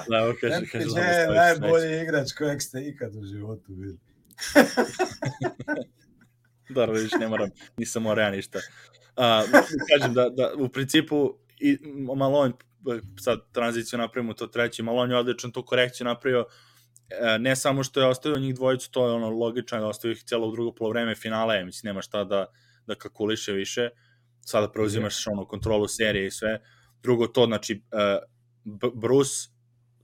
da, kaže, kaže, je najbolji igrač kojeg ste ikad u životu bili. Dobro, vidiš, ne moram, nisam morao ja ništa. Uh, kažem da, da u principu i Malone sad tranziciju napravimo to treći, Malone je odličan tu korekciju napravio e, ne samo što je ostavio njih dvojicu, to je ono logično da ostavio ih cijelo u drugo polovreme finale, mislim nema šta da, da kakuliše više, sada preuzimaš ono kontrolu serije i sve. Drugo to, znači, uh, Bruce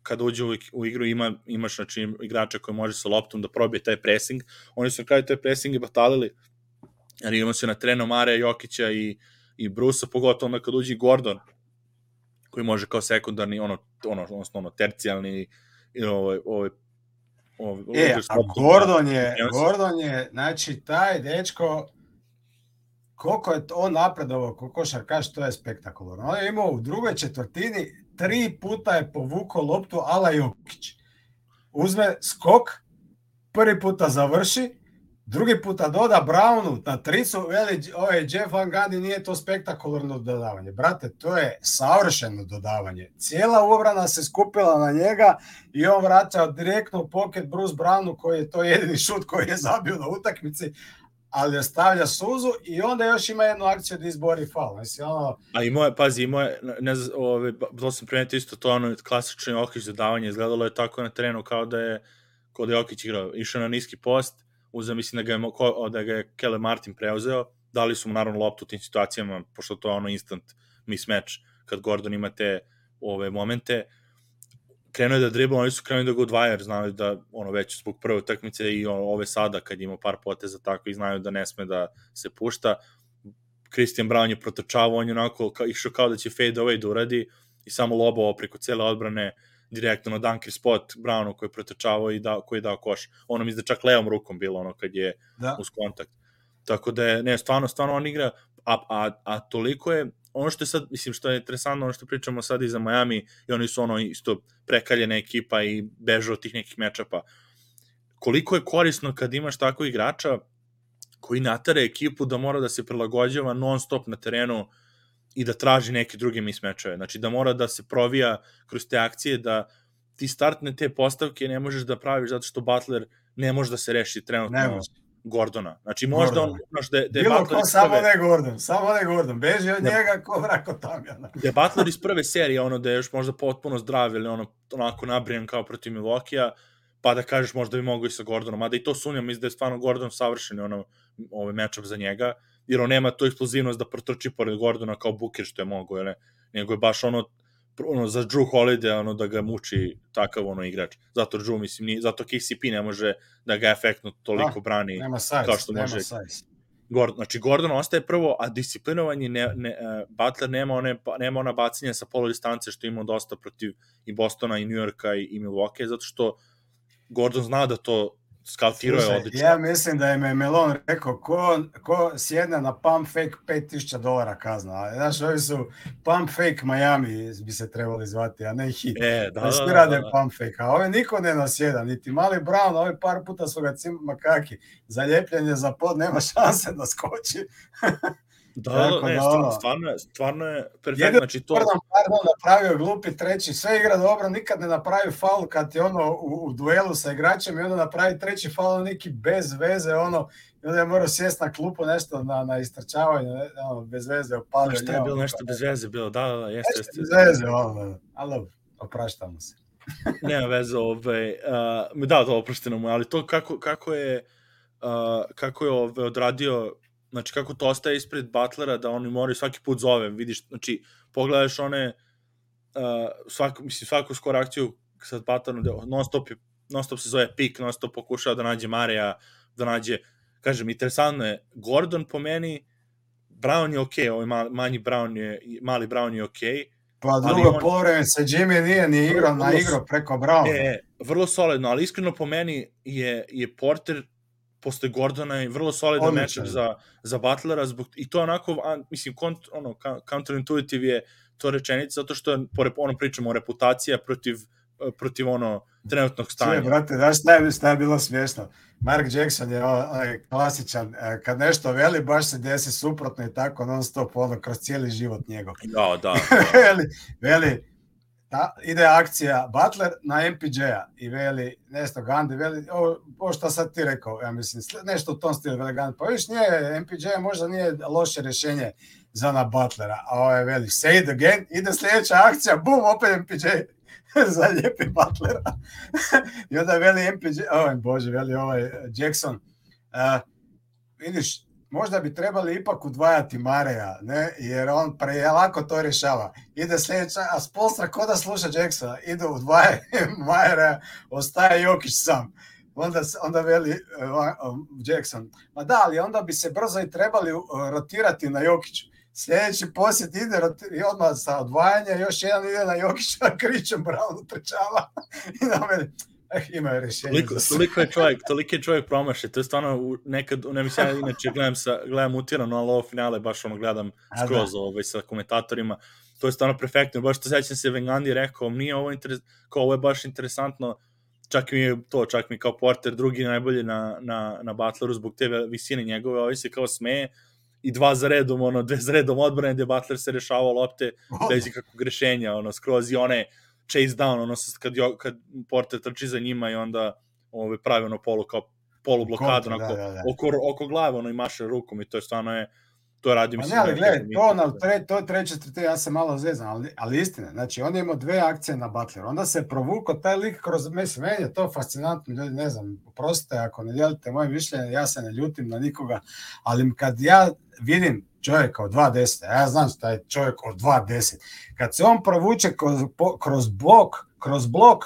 kada uđe u, igru ima, imaš znači, igrača koji može sa loptom da probije taj pressing. Oni su na kraju taj pressing i batalili, jer imamo se na trenu Mare, Jokića i, i Brusa, pogotovo onda kad uđe Gordon, koji može kao sekundarni, ono, ono, odnosno ono, tercijalni, ovaj, ovaj, ovaj, e, a Gordon je, Gordon je, znači, taj dečko, koliko je on napredovao, koliko košarkaš, to je spektakularno. On je imao u drugoj četvrtini tri puta je povukao loptu Ala Jokić. Uzme skok, prvi puta završi, drugi puta doda Brownu na tricu, veli ovaj Jeff Van Gundy nije to spektakularno dodavanje. Brate, to je savršeno dodavanje. Cijela obrana se skupila na njega i on vraća direktno u pocket Bruce Brownu koji je to jedini šut koji je zabio na utakmici, ali ostavlja suzu i onda još ima jednu akciju da izbori faul. Mislim, ono... A i moje, pazi, i moje, ne znam, ove, to sam primetio isto, to ono klasični Okić za davanje, izgledalo je tako na terenu kao da je, kao da je Okić igrao, išao na niski post, uzeo, mislim da ga je, da ga je Kele Martin preuzeo, dali su mu naravno loptu u tim situacijama, pošto to je ono instant mismatch, kad Gordon ima te ove momente, krenuo je da dribla, oni su krenuli da go odvaja, znali da ono već zbog prve utakmice i ove sada kad ima par poteza tako i znaju da ne sme da se pušta. Christian Brown je protočavao, on je onako ka, išao kao da će fade away da uradi i samo lobovao preko cele odbrane direktno na dunker spot Brownu koji je protočavao i da, koji je dao koš. Ono mi da čak levom rukom bilo ono kad je da. uz kontakt. Tako da je, ne, stvarno, stvarno on igra, a, a, a toliko je, ono što je sad, mislim, što je interesantno, ono što pričamo sad i za Miami, i oni su ono isto prekaljena ekipa i bežu od tih nekih mečapa. Koliko je korisno kad imaš tako igrača koji natare ekipu da mora da se prilagođava non stop na terenu i da traži neke druge mismečeve. Znači da mora da se provija kroz te akcije, da ti startne te postavke ne možeš da praviš zato što Butler ne može da se reši trenutno. Ne može Gordona. Znači možda Gordon. on, znaš, da, da je Bilo Butler ko, samo prve... ne Gordon, samo ne Gordon, beži od da. njega ko vrako Tamjana. Da je Butler iz prve serije, ono da je još možda potpuno zdrav ili ono, onako nabrijan kao protiv Milokija, pa da kažeš možda bi mogo i sa Gordonom, mada i to sumnjam, mislim da je stvarno Gordon savršen ono, ovaj matchup za njega, jer on nema to eksplozivnost da protrči pored Gordona kao Buker što je mogo, ne? nego je baš ono ono, za Drew Holiday, ono, da ga muči takav, ono, igrač. Zato Drew, mislim, ni, zato KCP ne može da ga efektno toliko ah, brani nema size, kao što nema može. Size. Gordon, znači Gordon ostaje prvo, a disciplinovanje ne, ne, uh, Butler nema one nema ona bacanja sa polu distance što ima dosta protiv i Bostona i New Yorka i, i Milwaukee zato što Gordon zna da to skautirao je odlično. Ja mislim da je me Melon rekao ko, ko sjedne na pump fake 5000 dolara kazna. Znaš, ovi su pump fake Miami bi se trebali zvati, a ne hit. E, da, da, da, rade da, da. pump fake, a ove niko ne nasjeda, niti mali Brown, ovaj par puta su ga cim makaki. Zaljepljenje za pod, nema šanse da skoči. Da, Tako da, ne, da, stvarno, stvarno je, stvarno je perfektno, Jedino znači to, Jordan pardon, napravio glupi treći, sve igra dobro, nikad ne napravi faul kad je ono u, u duelu sa igračem i onda napravi treći faul neki bez veze, ono, i onda je morao sjest na klupu nešto na, na istrčavanje, ne, ono, bez veze, opalio. šta je bilo nešto bez veze bilo, da, da, da, jeste, Nešto jeste. bez veze, ono, ali dobro, opraštamo se. Nema veze, ovaj, uh, da, da, oprošteno mu, ali to kako, kako je, uh, kako je ovaj, odradio, znači kako to ostaje ispred Butlera, da oni moraju svaki put zove, vidiš, znači, pogledaš one, uh, svaku, mislim, svaku skoro akciju sa Butlerom, da non stop, je, non stop se zove pik, non stop pokušava da nađe Marija, da nađe, kažem, interesantno je, Gordon po meni, Brown je okej, okay, ovaj mali, manji Brown je, mali Brown je okej, okay, Pa drugo on- polovreme se Jimmy nije ni igrao na igro preko Brown. E, vrlo solidno, ali iskreno po meni je, je Porter posle Gordona je vrlo solidan je. za, za Butlera, zbog, i to onako, a, mislim, kont, ono, counterintuitive je to rečenica, zato što je, po, rep- ono pričamo, reputacija protiv, protiv ono, trenutnog Sve, stanja. brate, znaš šta je, šta je bilo smiješno? Mark Jackson je onaj klasičan, e, kad nešto veli, baš se desi suprotno i tako non stop, ono, kroz cijeli život njegov. Da, da. veli, veli, ta, ide akcija Butler na MPJ-a i veli, nešto Gandhi, veli, ovo, ovo što sad ti rekao, ja mislim, sl- nešto u tom stilu, veli Gandhi, pa viš, nije, MPJ možda nije loše rješenje za na Butlera, a ovo je veli, say it again, ide sljedeća akcija, bum, opet MPJ, zalijepi Butlera. I onda veli MPJ, ovaj, bože, veli ovaj Jackson, uh, vidiš, možda bi trebali ipak udvajati Mareja, ne? jer on pre lako to rješava. Ide sljedeća, a Spolstra ko da sluša Jacksona, ide udvaje Mareja, ostaje Jokić sam. Onda, onda veli uh, um, Jackson, ma da, ali onda bi se brzo i trebali uh, rotirati na Jokiću. Sljedeći posjet ide i odmah sa odvajanja, još jedan ide na Jokića, kričem Brown trčava i na mene, imaju rješenje. Toliko, za toliko je čovjek, toliko je čovjek promašaj, to je stvarno nekad, ne mislim, ja inače gledam, sa, gledam utirano, ali ovo finale baš ono gledam A, da. skroz ovaj, sa komentatorima, to je stvarno perfektno, baš to sećam se Vengandi rekao, nije ovo interes, kao ovo je baš interesantno, čak mi je to, čak mi kao Porter drugi najbolji na, na, na Butleru zbog te visine njegove, ovaj se kao smeje i dva za redom, ono, dve za redom odbrane gde Butler se rešavao lopte bez ikakvog rešenja, ono, skroz i one chase down, ono, kad, kad Porter trči za njima i onda ove, pravi ono polu, kao polu blokadu, onako, da, da, da. oko, oko glave, ono, i maše rukom i to je stvarno je, to je radio, Pa mislim, ne, ali da gledaj, to, na, tre, to je treće četvrtine, ja se malo zezam, ali, ali istina, znači on je imao dve akcije na Butler, onda se provukao taj lik kroz, mislim, meni je to fascinantno, ljudi, ne znam, oprostite ako ne dijelite moje mišljenje, ja se ne ljutim na nikoga, ali kad ja vidim čovjeka od 2.10, a ja znam šta je čovjek od 2.10, kad se on provuče kroz, kroz blok, kroz blok,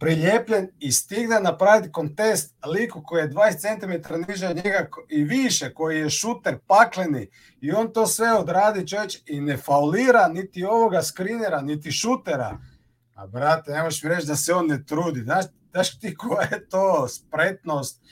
priljepljen i stigne napraviti kontest liku koji je 20 cm niže od njega i više, koji je šuter pakleni i on to sve odradi čovječ i ne faulira niti ovoga skrinera, niti šutera. A brate, ne možeš mi reći da se on ne trudi. Znaš, znaš ti koja je to spretnost,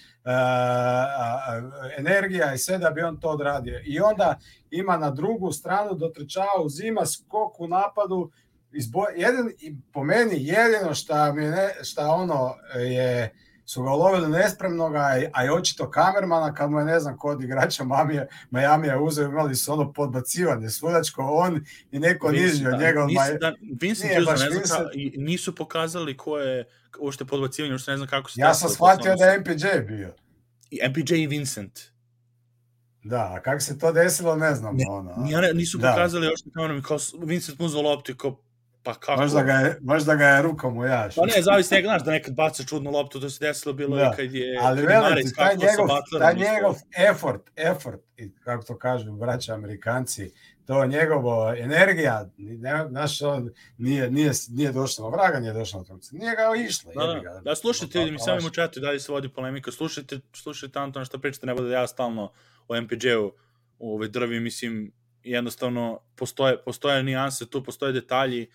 energija i sve da bi on to odradio. I onda ima na drugu stranu dotrčava, uzima skok u napadu, izbo, jedin, i po meni jedino šta mi ne, šta ono je su ga ulovili nespremnoga, a- i očito kamermana, kad mu je ne znam ko od igrača Mamija, Majamija uzeo, imali su ono podbacivanje svudačko, on i neko niži od njega. od Maj- da, Vincent Nije baš ne znam Vincent. i nisu pokazali ko je uopšte podbacivanje, uopšte ne znam kako se Ja sam shvatio da je MPJ bio. I MPJ i Vincent. Da, a kako se to desilo, ne znam. Ne, ono, nisu Da. pokazali još na kamerom, kao Vincent mu uzeo loptu kao, pa kako? Možda ga je, možda ga je rukom ujaš. Pa ne, zavisi njega, znaš, da nekad baca čudnu loptu, to se desilo bilo Da. i kad je Ali ti, taj njegov, taj njegov effort, effort, i kako to kažu braća Amerikanci, to njegovo energija, ne, znaš, on nije, nije, nije došlo na vraga, nije došlo na. Nije ga išlo. Da, da, ga. da, slušajte, Pa, ljudi, mi pa, samo baš. im u četu i dalje se vodi polemika, slušajte, slušajte Antona šta pričate, ne bude da ja stalno o MPJ-u u ovoj drvi, mislim, jednostavno postoje, postoje nijanse tu, postoje detalji,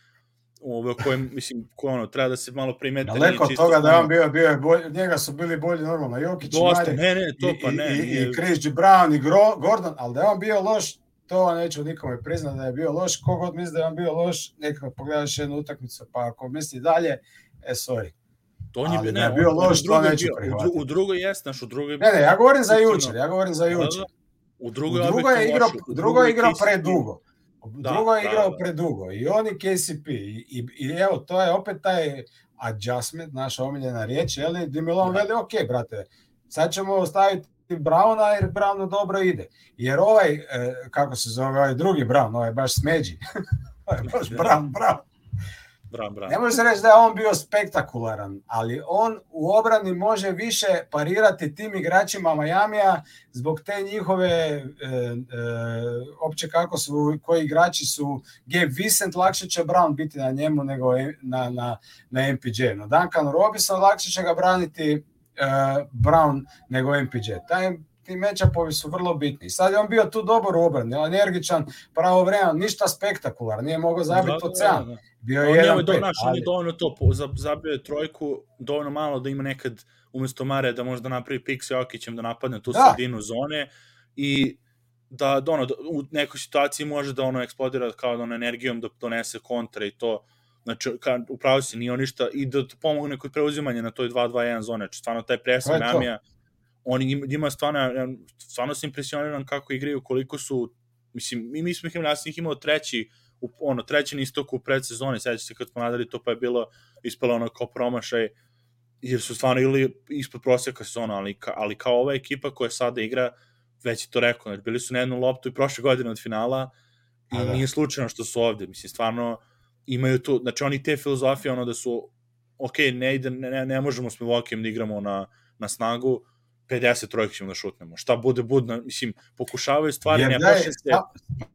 ovo kojem, mislim, ko ono, treba da se malo primete. Daleko od toga da je on bio, bio je bolj, njega su bili bolji normalno, Jokić, Dosta, ne, ne, to pa ne. I, i, i Chris Brown i Gro, Gordon, ali da je on bio loš, to neću nikome priznati da je bio loš, kogod misli da je on bio loš, neka pogledaš jednu utakmicu, pa ako misli dalje, e, sorry. To on je bio, da ne, je bio on, loš, to neću prihvatiti. U, u drugoj jeste, znaš, u drugoj... Ne, ne, ja govorim za jučer, ja govorim za Da, da, jučer. U U drugoj, drugo je igrao, u drugo je igrao predugo. Da, drugo je da, igrao da. predugo. I on i KCP. I, i, I evo, to je opet taj adjustment, naša omiljena riječ, je li? Di Milon Da. veli, ok, brate, sad ćemo staviti Brauna jer Brownu dobro ide. Jer ovaj, e, kako se zove, ovaj drugi Brown, ovaj baš smeđi. ovaj baš Da. Brown, Brown. Bram, bram. Ne može se reći da je on bio spektakularan, ali on u obrani može više parirati tim igračima Majamija zbog te njihove, e, e, opće kako su, koji igrači su Gabe Vincent, lakše će Brown biti na njemu nego na, na, na MPJ. No Duncan Robinson lakše će ga braniti e, Brown nego MPJ. Taj, ti mečapovi su vrlo bitni. Sad je on bio tu dobar u obrani, energičan, pravovremen, ništa spektakularno, nije mogao zabiti Da, od da, 7. da. Bio On je je, jedan pet, naš, on je ali- dovoljno to, zabio je trojku, dovoljno malo da ima nekad umesto Mare da možda napravi pik sa Jokićem da napadne tu Da. sredinu zone i da, da ono, da u nekoj situaciji može da ono eksplodira kao da ono energijom da donese kontra i to znači ka, upravo si nije on ništa i da pomogne kod preuzimanja na toj 2-2-1 zone znači stvarno taj To presen je to. Miamija on ima, ima stvarno ja stvarno sam impresioniran kako igraju koliko su mislim mi, mi smo ih imali ja sam ih imao treći u, ono, treći na istoku u predsezoni, sećate se kad smo nadali to pa je bilo ispalo ono kao promašaj, jer su stvarno ili ispod prosjeka sezona, ali, ka, ali kao ova ekipa koja sada igra, već je to rekao, znači bili su na jednu loptu i prošle godine od finala i A da. nije slučajno što su ovde, mislim, stvarno imaju tu, znači oni te filozofije, ono da su, ok, ne, ide, ne, ne, ne možemo s Milwaukee da igramo na, na snagu, 50 trojka ćemo da šutnemo. Šta bude budno, mislim, pokušavaju stvari, ne plaše se,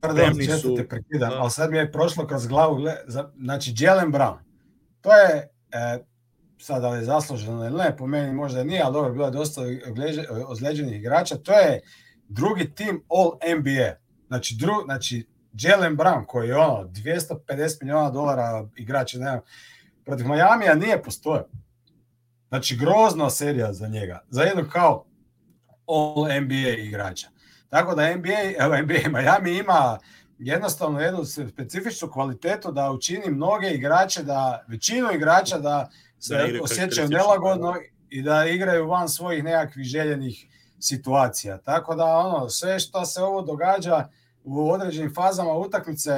Pardon, često su. te prekidam, Da. ali sad mi je prošlo kroz glavu, znači Jalen Brown, to je, e, sad li je zasluženo ili ne, po meni možda nije, ali dobro, bilo je dosta ozlijeđenih igrača, to je drugi tim All NBA, znači, dru, znači Jalen Brown koji je ono 250 miliona dolara igrač, ne znam, protiv Majamija nije postoje. Znači grozna serija za njega, za jednog kao All NBA igrača. Tako da NBA, evo NBA Miami ima jednostavno jednu specifičnu kvalitetu da učini mnoge igrače, da većinu igrača da se Da osjećaju nelagodno i da igraju van svojih nekakvih željenih situacija. Tako da ono sve što se ovo događa u određenim fazama utakmice,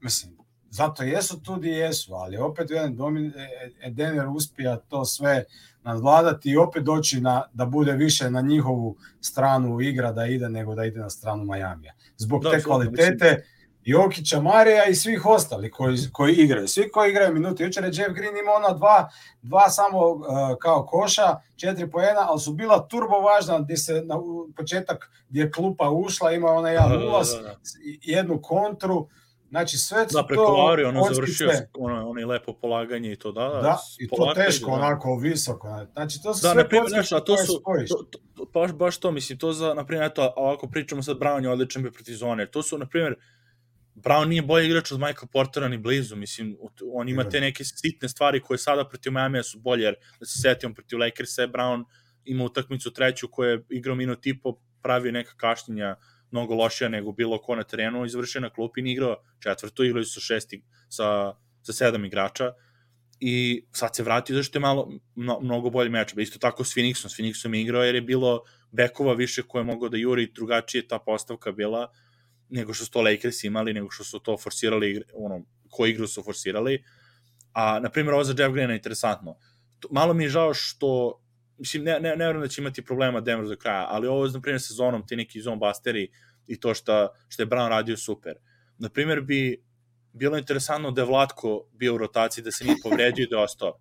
mislim, zato jesu tu gdje jesu, ali opet jedan domin, e, Denver uspija to sve nadvladati i opet doći na, da bude više na njihovu stranu igra da ide nego da ide na stranu Majamija. Zbog Da, te apsolutno, kvalitete Jokića, Marija i svih ostalih koji, koji igraju. Svi koji igraju minuti. Jučer je Jeff Green imao ona dva, dva samo uh, kao koša, četiri po jedna, ali su bila turbo važna gdje se na početak gdje je klupa ušla, ima onaj jedan Da, da, ulaz, da, da. jednu kontru. Znači sve su Da, preko to Lauri, ono završio ono, ono lepo polaganje i to, da, da. Da, i to teško, da. onako visoko. Znači, to su Da, sve primjer, znaš, a to su, to, to, to, baš, baš to, mislim, to za, na primjer, eto, ovako pričamo sad, Brown je odličan bio protiv zone, to su, na primjer, Brown nije bolji igrač od Michael Portera ni blizu, mislim, on ima te neke sitne stvari koje sada protiv Miami su bolje, jer da se setimo protiv Lakersa je Brown ima utakmicu treću koja je igrao minut i po, pravio neka kašnjenja mnogo lošija nego bilo ko na terenu, izvršio na klupi i igrao četvrtu, igrali su šesti sa, sa sedam igrača i sad se vratio zašto je malo mno, mnogo bolji meč. Isto tako s Phoenixom, s Phoenixom je igrao jer je bilo bekova više koje je mogao da juri, drugačije ta postavka bila nego što su to Lakers imali, nego što su to forsirali, ono, ko igru su forsirali. A, na primjer, ovo za Jeff Green je interesantno. Malo mi je žao što, mislim, ne, ne, ne vjerujem da će imati problema Denver do kraja, ali ovo, na primjer, sezonom, ti neki zone busteri i to što, što je Brown radio super. Na primjer, bi bilo interesantno da je Vlatko bio u rotaciji, da se nije povredio i da je ostao.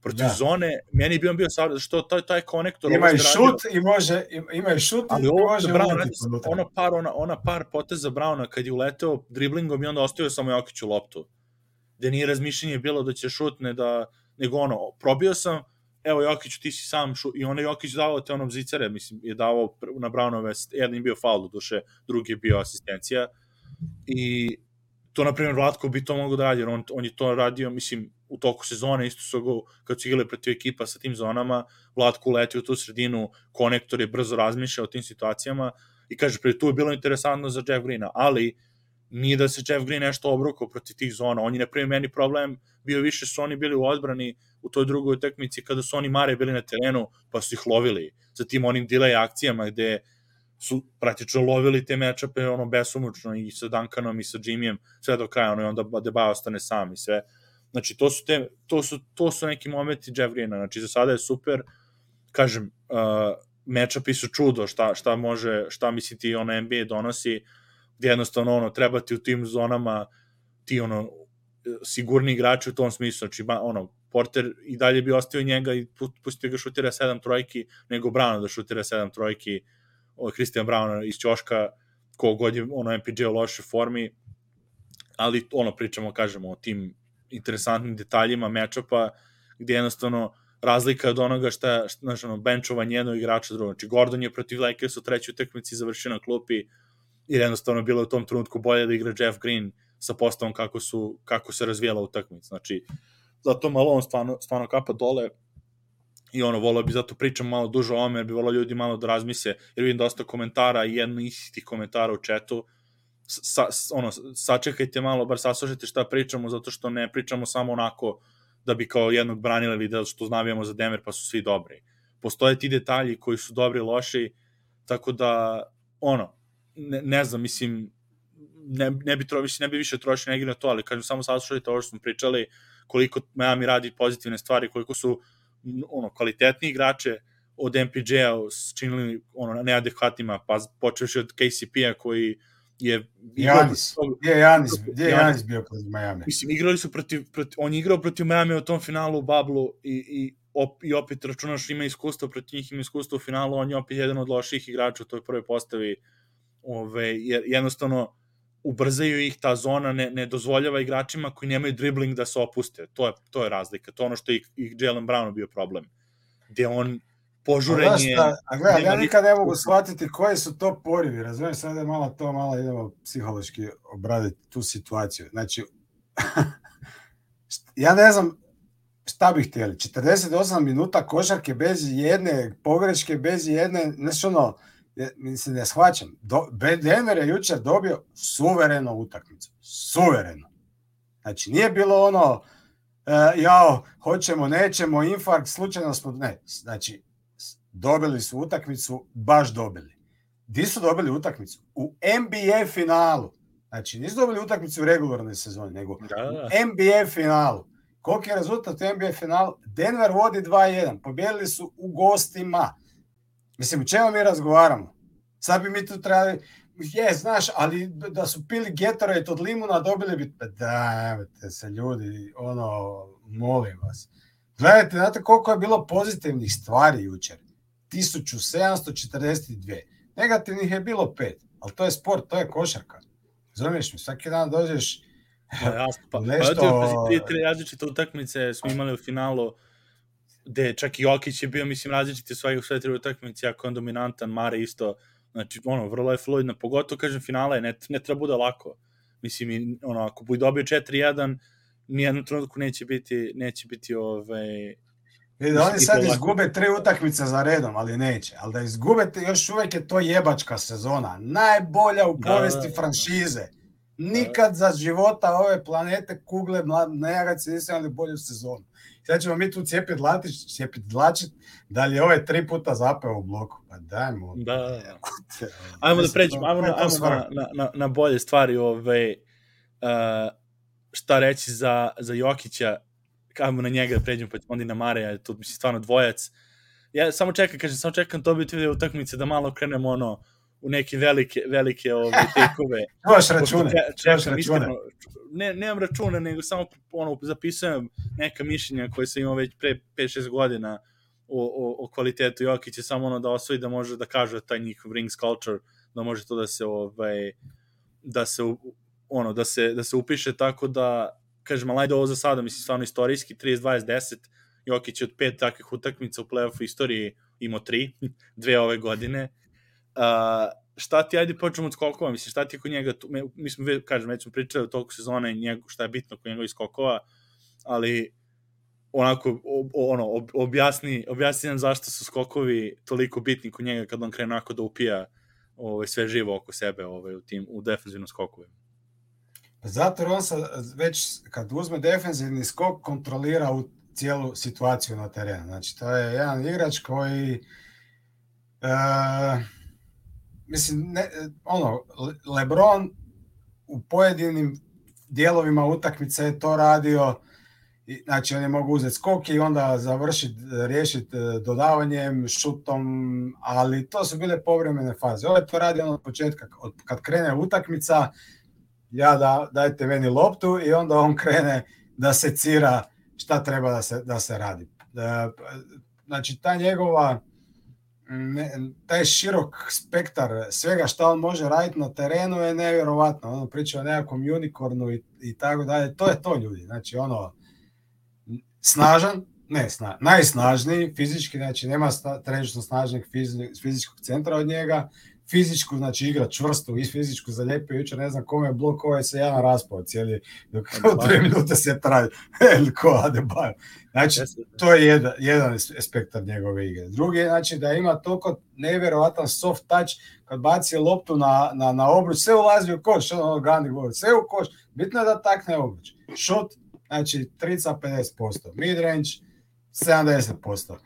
Protiv Da. zone, meni bi on bio sad, što taj, taj konektor... Ima i je radio- šut i može, ima i šut Ali i ovo može je Brown, radi ona par, ona, ona par poteza Brauna kad je uleteo driblingom i onda ostavio samo Jokiću loptu. Gde nije razmišljenje bilo da će šutne, da, nego ono, probio sam, evo Jokiću ti si sam šu, i onda Jokić davao te ono zicare, mislim, je pr- na Braunove, jedan je bio faul duše, drugi je bio asistencija i to, na primjer, Vlatko bi to mogo da radi, jer on, on je to radio, mislim, u toku sezone, isto su go, kad su igrali protiv ekipa sa tim zonama, Vlatko uleti u tu sredinu, konektor je brzo razmišlja o tim situacijama i kaže, pre tu je bilo interesantno za Jeff Greena, ali nije da se Jeff Green nešto obrukao protiv tih zona. On je, na meni problem bio više su oni bili u odbrani u toj drugoj utakmici kada su oni Mare bili na terenu, pa su ih lovili sa tim onim delay akcijama gde su praktično lovili te mečape ono besomučno i sa Duncanom i sa Jimmyem sve do kraja, ono i onda Deba ostane sam i sve. Znači, to su, te, to su, to su neki momenti Jeff Greena, znači za sada je super, kažem, uh, mečapi su čudo šta, šta može, šta misli ti ono NBA donosi, gde jednostavno ono, treba ti u tim zonama ti ono, sigurni igrači u tom smislu, znači ono, Porter i dalje bi ostio njega i pustio ga šutira 7 trojki, nego Brown da šutira 7 trojki, Christian Brown iz Ćoška, kogod je ono MPJ u lošoj formi, ali ono pričamo, kažemo, o tim interesantnim detaljima mečapa, gde jednostavno razlika od onoga šta, šta znači, ono, benchovanje jednog igrača drugog. Znači, Gordon je protiv Lakers u trećoj utakmici završio na klupi, i jednostavno bilo u tom trenutku bolje da igra Jeff Green sa postavom kako, su, kako se razvijala utakmica. Znači, zato malo on stvarno, stvarno kapa dole i ono, volao bi zato pričam malo duže o ome, jer bi volao ljudi malo da razmise, jer vidim dosta komentara i jedno istih komentara u četu, sa, ono, sačekajte malo, bar saslušajte šta pričamo, zato što ne pričamo samo onako da bi kao jednog branili ili da što znavijamo za Demer pa su svi dobri. Postoje ti detalji koji su dobri i loši, tako da, ono, ne, ne znam, mislim, ne, ne bi tro, mislim, ne bi više trošio negdje na to, ali kažem, samo saslušajte ovo što smo pričali, koliko Miami radi pozitivne stvari, koliko su ono, kvalitetni igrače od MPJ-a činili ono, neadekvatnima, pa počeši od KCP-a koji je Janis, gdje je Janis, gdje je Janis. Bio protiv Miami? Mislim, igrali su protiv, protiv on je igrao protiv Miami u tom finalu u Bablu i, i, op, i opet računaš ima iskustva protiv njih, ima iskustva u finalu, on je opet jedan od loših igrača u toj prvoj postavi ove, jer jednostavno ubrzaju ih ta zona, ne, ne dozvoljava igračima koji nemaju dribling da se opuste. To je, to je razlika. To je ono što je i Jalen Brownu bio problem. Gde on požurenje... A, šta, a gledaj, ja nikad ne mogu shvatiti koji su to porivi, razumiješ, sada je malo to, malo idemo psihološki obraditi tu situaciju. Znači, ja ne znam šta bih htjeli, 48 minuta košarke bez jedne pogreške, bez jedne, znači ono, mislim, ne shvaćam. Do, Denver je jučer dobio suverenu utakmicu. Suvereno. Znači, nije bilo ono, uh, jao, hoćemo, nećemo, infarkt, slučajno smo, ne. Znači, dobili su utakmicu, baš dobili. Di su dobili utakmicu? U NBA finalu. Znači, nisu dobili utakmicu u regularnoj sezoni, nego da, da. u NBA finalu. Koliki je rezultat u NBA finalu? Denver vodi 2-1. Pobjedili su u gostima. Mislim, čemu mi razgovaramo? Sad bi mi tu trebali, je, znaš, ali da su pili Gatorade od limuna, dobili bi, pa dajte se ljudi, ono, molim vas. Gledajte, znate koliko je bilo pozitivnih stvari jučer? 1742. Negativnih je bilo pet, ali to je sport, to je košarka. Zumiješ mi, svaki dan dođeš Pa, jasno, pa, nešto... pa, tri, tri različite utakmice smo imali u finalu, gde čak i Jokić je bio, mislim, različiti svojih sve tri utakmice, jako on dominantan, Mare isto, znači, ono, vrlo je fluidno, pogotovo, kažem, finale, ne, ne treba bude lako. Mislim, ono, ako bude dobio 4-1, nijednom trenutku neće biti, neće biti, ovaj, Vidi, oni sad izgube tri utakmice za redom, ali neće. Ali da izgube, još uvek je to jebačka sezona. Najbolja u da, povesti da, da, franšize. Nikad za života ove planete kugle nejagaci nisu imali bolju sezonu. Sad ćemo mi tu cijepit dlatić, cijepit dlačit, da li je ovaj tri puta zapeo u bloku. Pa dajmo. Da, da. da. Ajmo da pređemo, ajmo, na, ajmo na, na, na bolje stvari. Ove, ovaj, uh, šta reći za, za Jokića, ajmo na njega da pređemo, pa onda i na Mareja, tu mislim stvarno dvojac. Ja samo čekam, kažem, samo čekam to biti video utakmice da malo krenemo ono, u neke velike, velike ove, tekove. Čuvaš račune, čuvaš račune. Ne, nemam računa, nego samo ono, zapisujem neka mišljenja koje sam imao već pre 5-6 godina o, o, o kvalitetu Jokića, samo ono da osvoji da može da kaže taj njihov rings culture, da može to da se ovaj, da se ono da se da se upiše tako da kažem ali ovo za sada mislim stvarno istorijski 30 20 10 Jokić je od pet takvih utakmica u plej-ofu istoriji imao tri, dve ove godine Uh, šta ti, ajde počnemo od skokova, mislim, šta ti kod njega, tu, me, mi smo, kažem, već smo pričali o toku sezone, njegu, šta je bitno kod njegovih skokova, ali onako, ob, ono, ob, objasni, objasni nam zašto su skokovi toliko bitni kod njega kad on krene onako da upija ovaj, sve živo oko sebe ovaj, u, tim, u defensivnom skoku. Pa zato on sad već kad uzme defensivni skok kontrolira u cijelu situaciju na terenu. Znači to je jedan igrač koji uh, mislim, ne, ono, Lebron u pojedinim dijelovima utakmice je to radio znači oni mogu uzeti skok i onda završiti, riješiti e, dodavanjem, šutom, ali to su bile povremene faze. Ovo je to radi ono od početka, od, kad krene utakmica, ja da, dajte meni loptu i onda on krene da se cira šta treba da se, da se radi. E, znači ta njegova ne, taj širok spektar svega šta on može raditi na terenu je nevjerovatno. Ono priča o nekakvom unicornu i, i tako dalje. To je to ljudi. Znači ono, snažan, ne sna, najsnažniji fizički, znači nema sta, trenutno snažnog fizičkog centra od njega, fizičku, znači igra čvrsto i fizičku zalijepio jučer, ne znam kome je blok, ovaj se jedan raspao cijeli, dok dve minute se traje, ko Adebayo. Znači, to je jedan, jedan aspekt njegove igre. Drugi je, znači, da ima toliko nevjerovatan soft touch, kad baci loptu na, na, na obruč, sve ulazi u koš, ono Gandhi govori, sve u koš, bitno je da takne obruč. Šut, znači trica 50%, midrange 70%. Uh,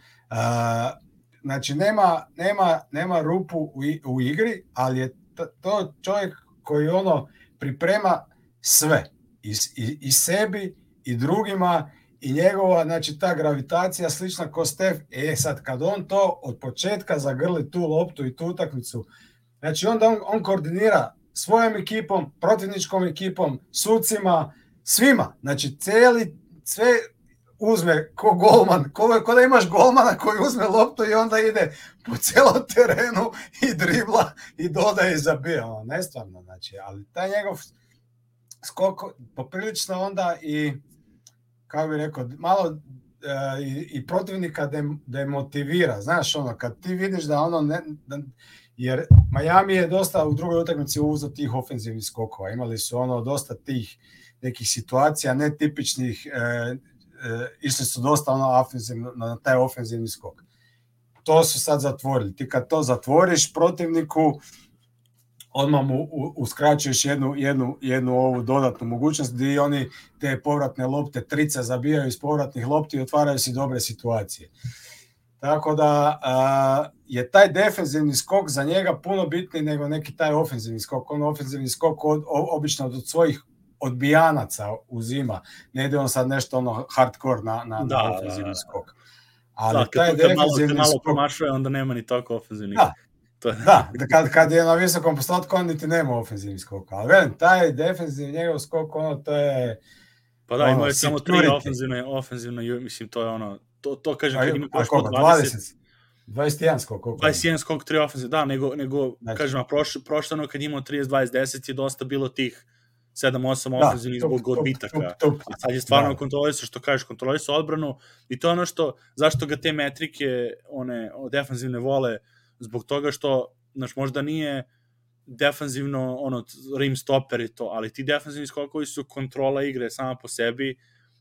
znači nema, nema, nema rupu u, u igri, ali je to čovjek koji ono priprema sve. I, i, i sebi i drugima i njegova, znači ta gravitacija slična ko Stef, e sad kad on to od početka zagrli tu loptu i tu utakmicu, znači onda on, on koordinira svojom ekipom, protivničkom ekipom, sucima, svima, znači celi, sve uzme ko golman, ko, ko da imaš golmana koji uzme loptu i onda ide po celom terenu i dribla i dodaje i zabija, ono, nestvarno, znači, ali taj njegov skok poprilično onda i, kako bih rekao, malo e, i, i protivnika dem, demotivira, znaš, ono, kad ti vidiš da ono, ne, da, jer Miami je dosta u drugoj utakmici uzeo tih ofenzivnih skokova, imali su ono dosta tih nekih situacija netipičnih, e, e, išli su dosta ono ofenzivno, na taj ofenzivni skok. To su sad zatvorili. Ti kad to zatvoriš protivniku, odmah mu uskraćuješ jednu, jednu, jednu ovu dodatnu mogućnost gdje oni te povratne lopte trice zabijaju iz povratnih lopti i otvaraju si dobre situacije. Tako da a, je taj defenzivni skok za njega puno bitniji nego neki taj ofenzivni skok. On ofenzivni skok od, obično od svojih odbijanaca uzima. Ne ide on sad nešto ono hardcore na, na, da, na ofenzivni da, skok. Ali da, taj kad, kad malo, kad malo skok... promašuje, onda nema ni toliko ofenzivnih. Da, to je... da, da kad, kad je na visokom postotku, on niti nema ofenzivni skok. Ali velim, taj defensivni njegov skok, ono, to je... Pa da, ono, imao je samo tri ofenzivne, ofenzivne, mislim, to je ono, to, to kažem, kad ima koš 20, 20 21 skok, koliko? 21 skok, 3 ofenzive, da, nego, nego znači. kažem, a prošlo, prošlo ono kad imao 30, 20, 10 je dosta bilo tih 7-8 da, ofenzivnih zbog odbitaka. Tup, tup, tup. A sad je stvarno da. kontrolisao, što kažeš, kontrolisao odbranu i to je ono što, zašto ga te metrike, one defanzivne vole, zbog toga što, znaš, možda nije defanzivno, ono, rim stopper i to, ali ti defanzivni skokovi su kontrola igre sama po sebi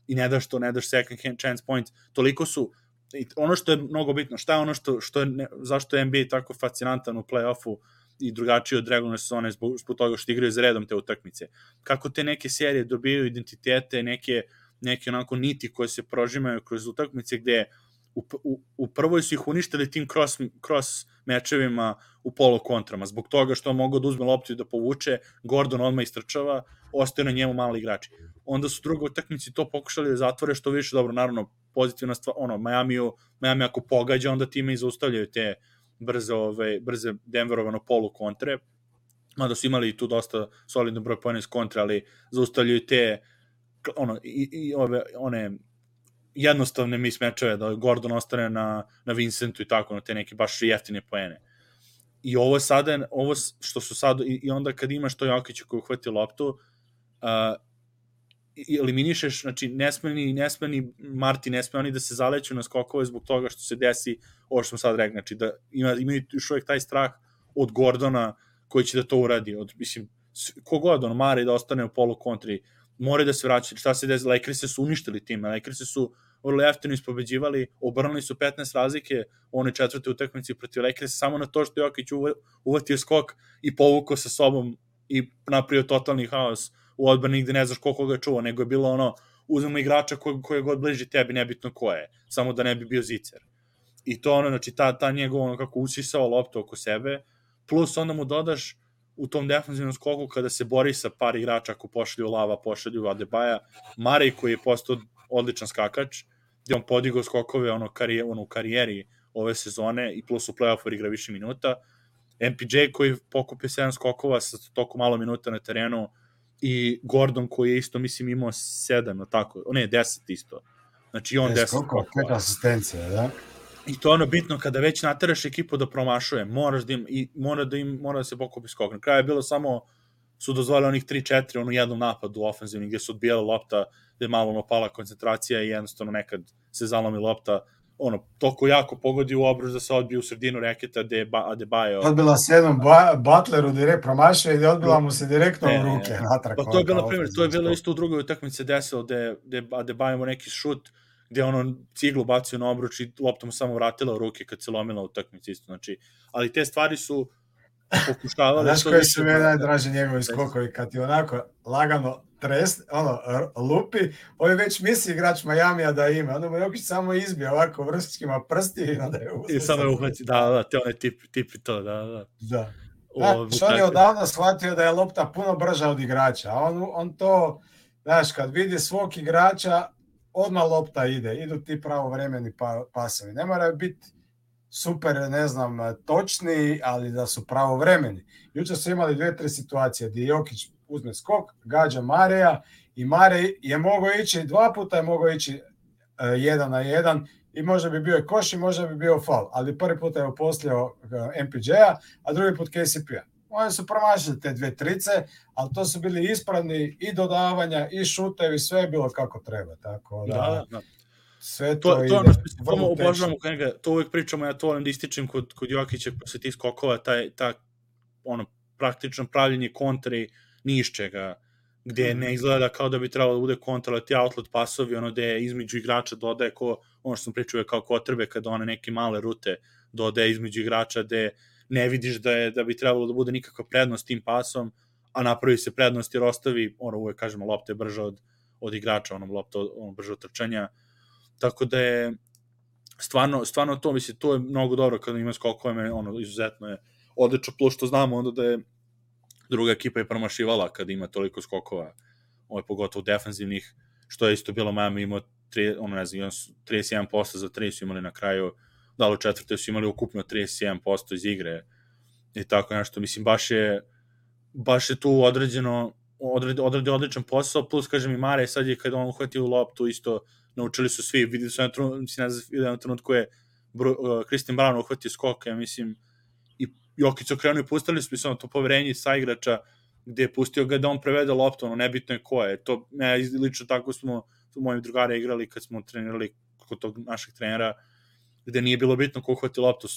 i ne daš to, ne daš second hand chance point, toliko su i ono što je mnogo bitno, šta je ono što, što je, ne, zašto je NBA tako fascinantan u play-offu, i drugačije od regularne sezone zbog, zbog toga što igraju za redom te utakmice. Kako te neke serije dobijaju identitete, neke, neke onako niti koje se prožimaju kroz utakmice gde u, u, u prvoj su ih uništili tim cross, cross mečevima u polo kontrama, zbog toga što mogu da uzme loptu i da povuče, Gordon odmah istrčava, ostaje na njemu mali igrači. Onda su drugo utakmici to pokušali da zatvore što više, dobro, naravno, pozitivna stvar, ono, Miami, Miami ako pogađa, onda time i zaustavljaju te brze, ove, brze Denverovano polu kontre, mada su imali tu dosta solidno broj pojene iz kontre, ali zaustavljaju te ono, i, i ove, one jednostavne mis mečeve, da Gordon ostane na, na Vincentu i tako, na te neke baš jeftine poene. I ovo sada, ovo što su sad, i, i onda kad imaš to Jokića koji uhvati loptu, uh, eliminišeš, znači ne sme ni, ne sme ni Marti, ne sme oni da se zaleću na skokove zbog toga što se desi ovo što smo sad rekli, znači da ima, imaju još uvijek taj strah od Gordona koji će da to uradi. Od, mislim, kogod, on mare da ostane u polu kontri, more da se vraća. Šta se desi? Lakersi su uništili tim. Lakersi su vrlo jeftino ispobeđivali, obrnuli su 15 razlike u onoj četvrte utakmici protiv Lakersa samo na to što Jokić uvatio skok i povukao sa sobom i napravio totalni haos u odbrani gde ne znaš koliko ga čuva, nego je bilo ono, uzmemo igrača koji, koji je god bliži tebi, nebitno ko je, samo da ne bi bio zicer. I to ono, znači, ta, ta njegov ono kako usisao loptu oko sebe, plus onda mu dodaš u tom defensivnom skoku kada se bori sa par igrača ako pošalju Lava, pošalju Adebaja, Marej koji je postao odličan skakač, gde on podigao skokove ono, karije, ono, u karijeri ove sezone i plus u play-offu igra više minuta, MPJ koji pokupio 7 skokova sa toliko malo minuta na terenu i Gordon koji je isto, mislim, imao 7, no tako, ne, 10 isto. Znači, on 10 skokova. Koliko asistencije, da? I to je ono bitno kada već nateraš ekipu da promašuje, moraš da im i mora da im mora da se pokupi skok. Na kraju je bilo samo su dozvolili onih 3-4 ono jednom napadu ofenzivni gde su odbijali lopta, gde je malo ono pala koncentracija i jednostavno nekad se zalomi lopta, ono, toliko jako pogodi u obruž da se odbije u sredinu reketa gde je Adebayo. Odbila se jednom ba, Butleru direkt promašio i odbila mu se direktno ne, u ruke. Ne, natrag, pa to je bilo, na primjer, to je bilo isto u drugoj utakmici desilo gde, gde Adebayo mu neki šut gde ono ciglu bacio na obruč i lopta mu samo vratila u ruke kad se lomila u utakmici isto. Znači, ali te stvari su pokušavali... Znaš koji su mi najdraže njegovi skokovi, kad ti onako lagano tres, ono, lupi, ovaj već misli igrač Majamija da ima, onda mu Jokić samo izbije ovako vrstićima prsti i onda je I samo je uhvaci, da, da, te one tip, tipi to, da, da. Da. Znači, on je odavno shvatio da je lopta puno brža od igrača, a on, on to, znaš, kad vidi svog igrača, odmah lopta ide, idu ti pravovremeni pa, pasovi. Ne moraju biti super, ne znam, točni, ali da su pravovremeni. Juče su imali dve, tri situacije gdje Jokić uzme skok, gađa Mareja i Mare je mogao ići, dva puta je mogao ići uh, jedan na jedan i možda bi bio koš i možda bi bio fal, ali prvi put je opostljao e, MPJ-a, a drugi put KCP-a. Oni su promašili te dve trice, ali to su bili ispravni i dodavanja i šutevi, sve je bilo kako treba. Tako da, da, da. Sve to, to, to ono što obožavamo kod njega, to uvek pričamo, ja to volim da ističem kod, kod Jokića posle tih skokova, taj, ta, ono, praktično pravljenje kontri nišćega, gde ne mhm. izgleda kao da bi trebalo da bude kontra, ti outlet pasovi, ono gde između igrača dodaje ko, ono što sam pričao kao kotrbe, kada one neke male rute dodaje između igrača, gde ne vidiš da je da bi trebalo da bude nikakva prednost tim pasom, a napravi se prednost jer ostavi, ono uvek kažemo, lopte brže od, od igrača, ono lopte ono brže od trčanja. Tako da je stvarno, stvarno to, mislim, to je mnogo dobro kada ima skokove, ono, izuzetno je odlično, plus što znamo onda da je druga ekipa je promašivala kada ima toliko skokova, ovaj, pogotovo defensivnih, što je isto bilo Miami imao tri, ono, ne znam, 31% za 3 su imali na kraju, da li u četvrte su imali ukupno 31% iz igre i tako nešto, mislim, baš je baš je tu određeno odredi, odredi odličan posao, plus, kažem, i Mare, sad je kada on uhvatio loptu, isto naučili su svi, videli su na trenutku, mislim, na trenutku je uh, Christian Brown uhvatio skok, ja mislim, Jokić okrenuo i pustili su, mislim, to poverenje sa igrača, gde je pustio ga da on prevede loptu, ono, nebitno je ko je, to, ne, lično tako smo, su moji drugari igrali kad smo trenirali kod tog našeg trenera, gde nije bilo bitno ko hvati loptu,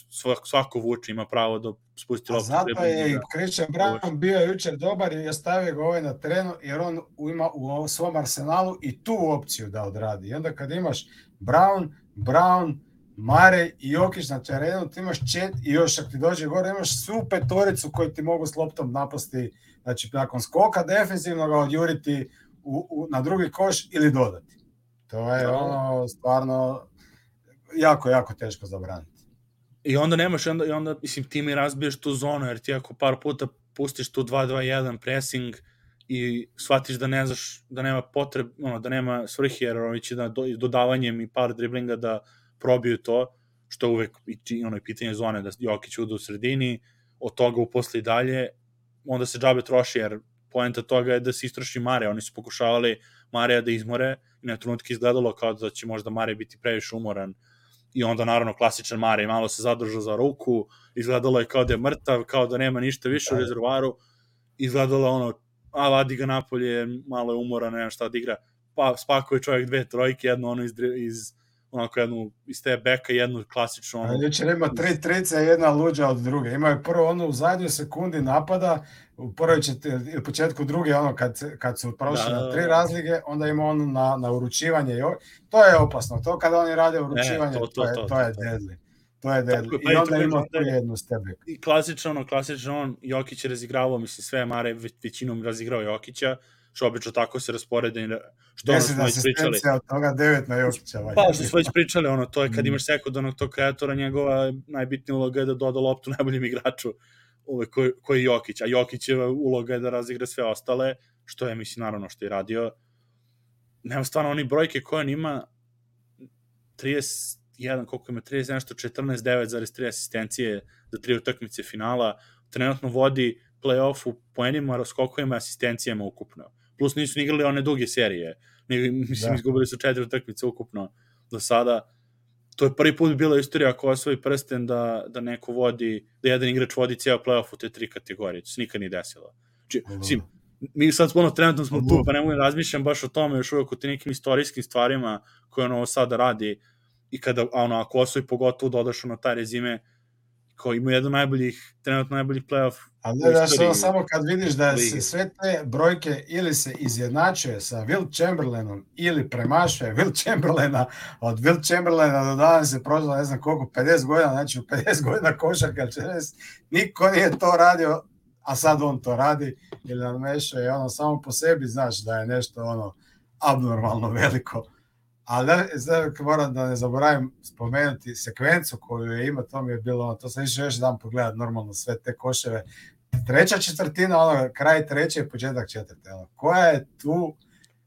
svako vuče ima pravo da spusti loptu. A zato je i Christian Brown bio jučer dobar i ostavio ga ovaj na terenu, jer on ima u svom arsenalu i tu opciju da odradi. I onda kad imaš Brown, Brown, Mare i Jokić na terenu, ti imaš čet i još ako ti dođe gore, imaš svu petoricu koju ti mogu s loptom napasti, znači nakon skoka defensivno ga odjuriti u, u, na drugi koš ili dodati. To je ono stvarno jako, jako teško zabraniti. I onda nemaš, onda, i onda, mislim, ti mi razbiješ tu zonu, jer ti ako par puta pustiš tu 2-2-1 pressing i shvatiš da ne znaš, da nema potreb, ono, da nema svrhi, jer oni će da do, dodavanjem i par driblinga da probiju to, što uvek i ono, pitanje zone, da Jokić uda u sredini, od toga u posle i dalje, onda se džabe troši, jer poenta toga je da se istroši Mare, oni su pokušavali Mareja da izmore i na trenutke izgledalo kao da će možda Mare biti previše umoran. I onda naravno klasičan Mare malo se zadržao za ruku, izgledalo je kao da je mrtav, kao da nema ništa više u da. rezervaru, izgledalo ono, a vadi ga napolje, malo je umoran, nema šta da igra, pa spakuje čovjek dve trojke, jedno ono iz, iz onako jednu, iz te beka jednu klasičnu... Ono, Jučer ima tri trice, jedna luđa od druge. Imaju prvo ono u zadnjoj sekundi napada, u prvoj čet, početku druge, ono kad, kad su prošli da, na tri razlike, onda ima ono na, na uručivanje. To je opasno. To kada oni rade uručivanje, ne, to, to, to, to, je, to je deadly. To je deadly. Pa I onda ima tu jednu stebe. I klasično, ono, klasično on, Jokić je razigravao, mislim, sve Mare većinom razigrao Jokića, što obično tako se rasporede što ono smo već pričali. od toga devet na Jokića. Pa, što smo već pričali, ono, to je kad mm. imaš sekundarnog tog kreatora, njegova najbitnija uloga je da doda loptu najboljim igraču ove, koji, koji je Jokić, a Jokićeva uloga je da razigra sve ostale, što je, mislim, naravno što je radio. Nema stvarno oni brojke koje on ima 31, koliko ima, 30 nešto, 14, 9,3 asistencije za tri utakmice finala, trenutno vodi play-off u poenima, raskokovima, asistencijama ukupno plus nisu igrali one duge serije. Ni, mislim, da. izgubili su četiri utakmice ukupno do sada. To je prvi put bila istorija ako osvoji prsten da, da neko vodi, da jedan igrač vodi ceo playoff u te tri kategorije. To se nikad nije desilo. Znači, da. mislim, mi sad ono, trenutno smo tu, pa nemoj da razmišljam baš o tome, još uvek o te nekim istorijskim stvarima koje ono sada radi i kada, ono, ako osvoji pogotovo dodaš ono taj rezime, kao ima jedno najboljih, trenutno najboljih playoff Ali ne daš ono samo kad vidiš da se sve te brojke ili se izjednačuje sa Will Chamberlainom ili premašuje Will Chamberlaina, od Will Chamberlaina do danas je prošlo ne znam koliko, 50 godina, znači 50 godina košarka, 40, niko nije to radio, a sad on to radi ili namešuje, ono samo po sebi znaš da je nešto ono abnormalno veliko Ali da, moram da ne zaboravim spomenuti sekvencu koju je ima, to mi je bilo, to sam išao još dan pogledat normalno sve te koševe. Treća četvrtina, ono, kraj treće i početak četvrte. Ono, koja je tu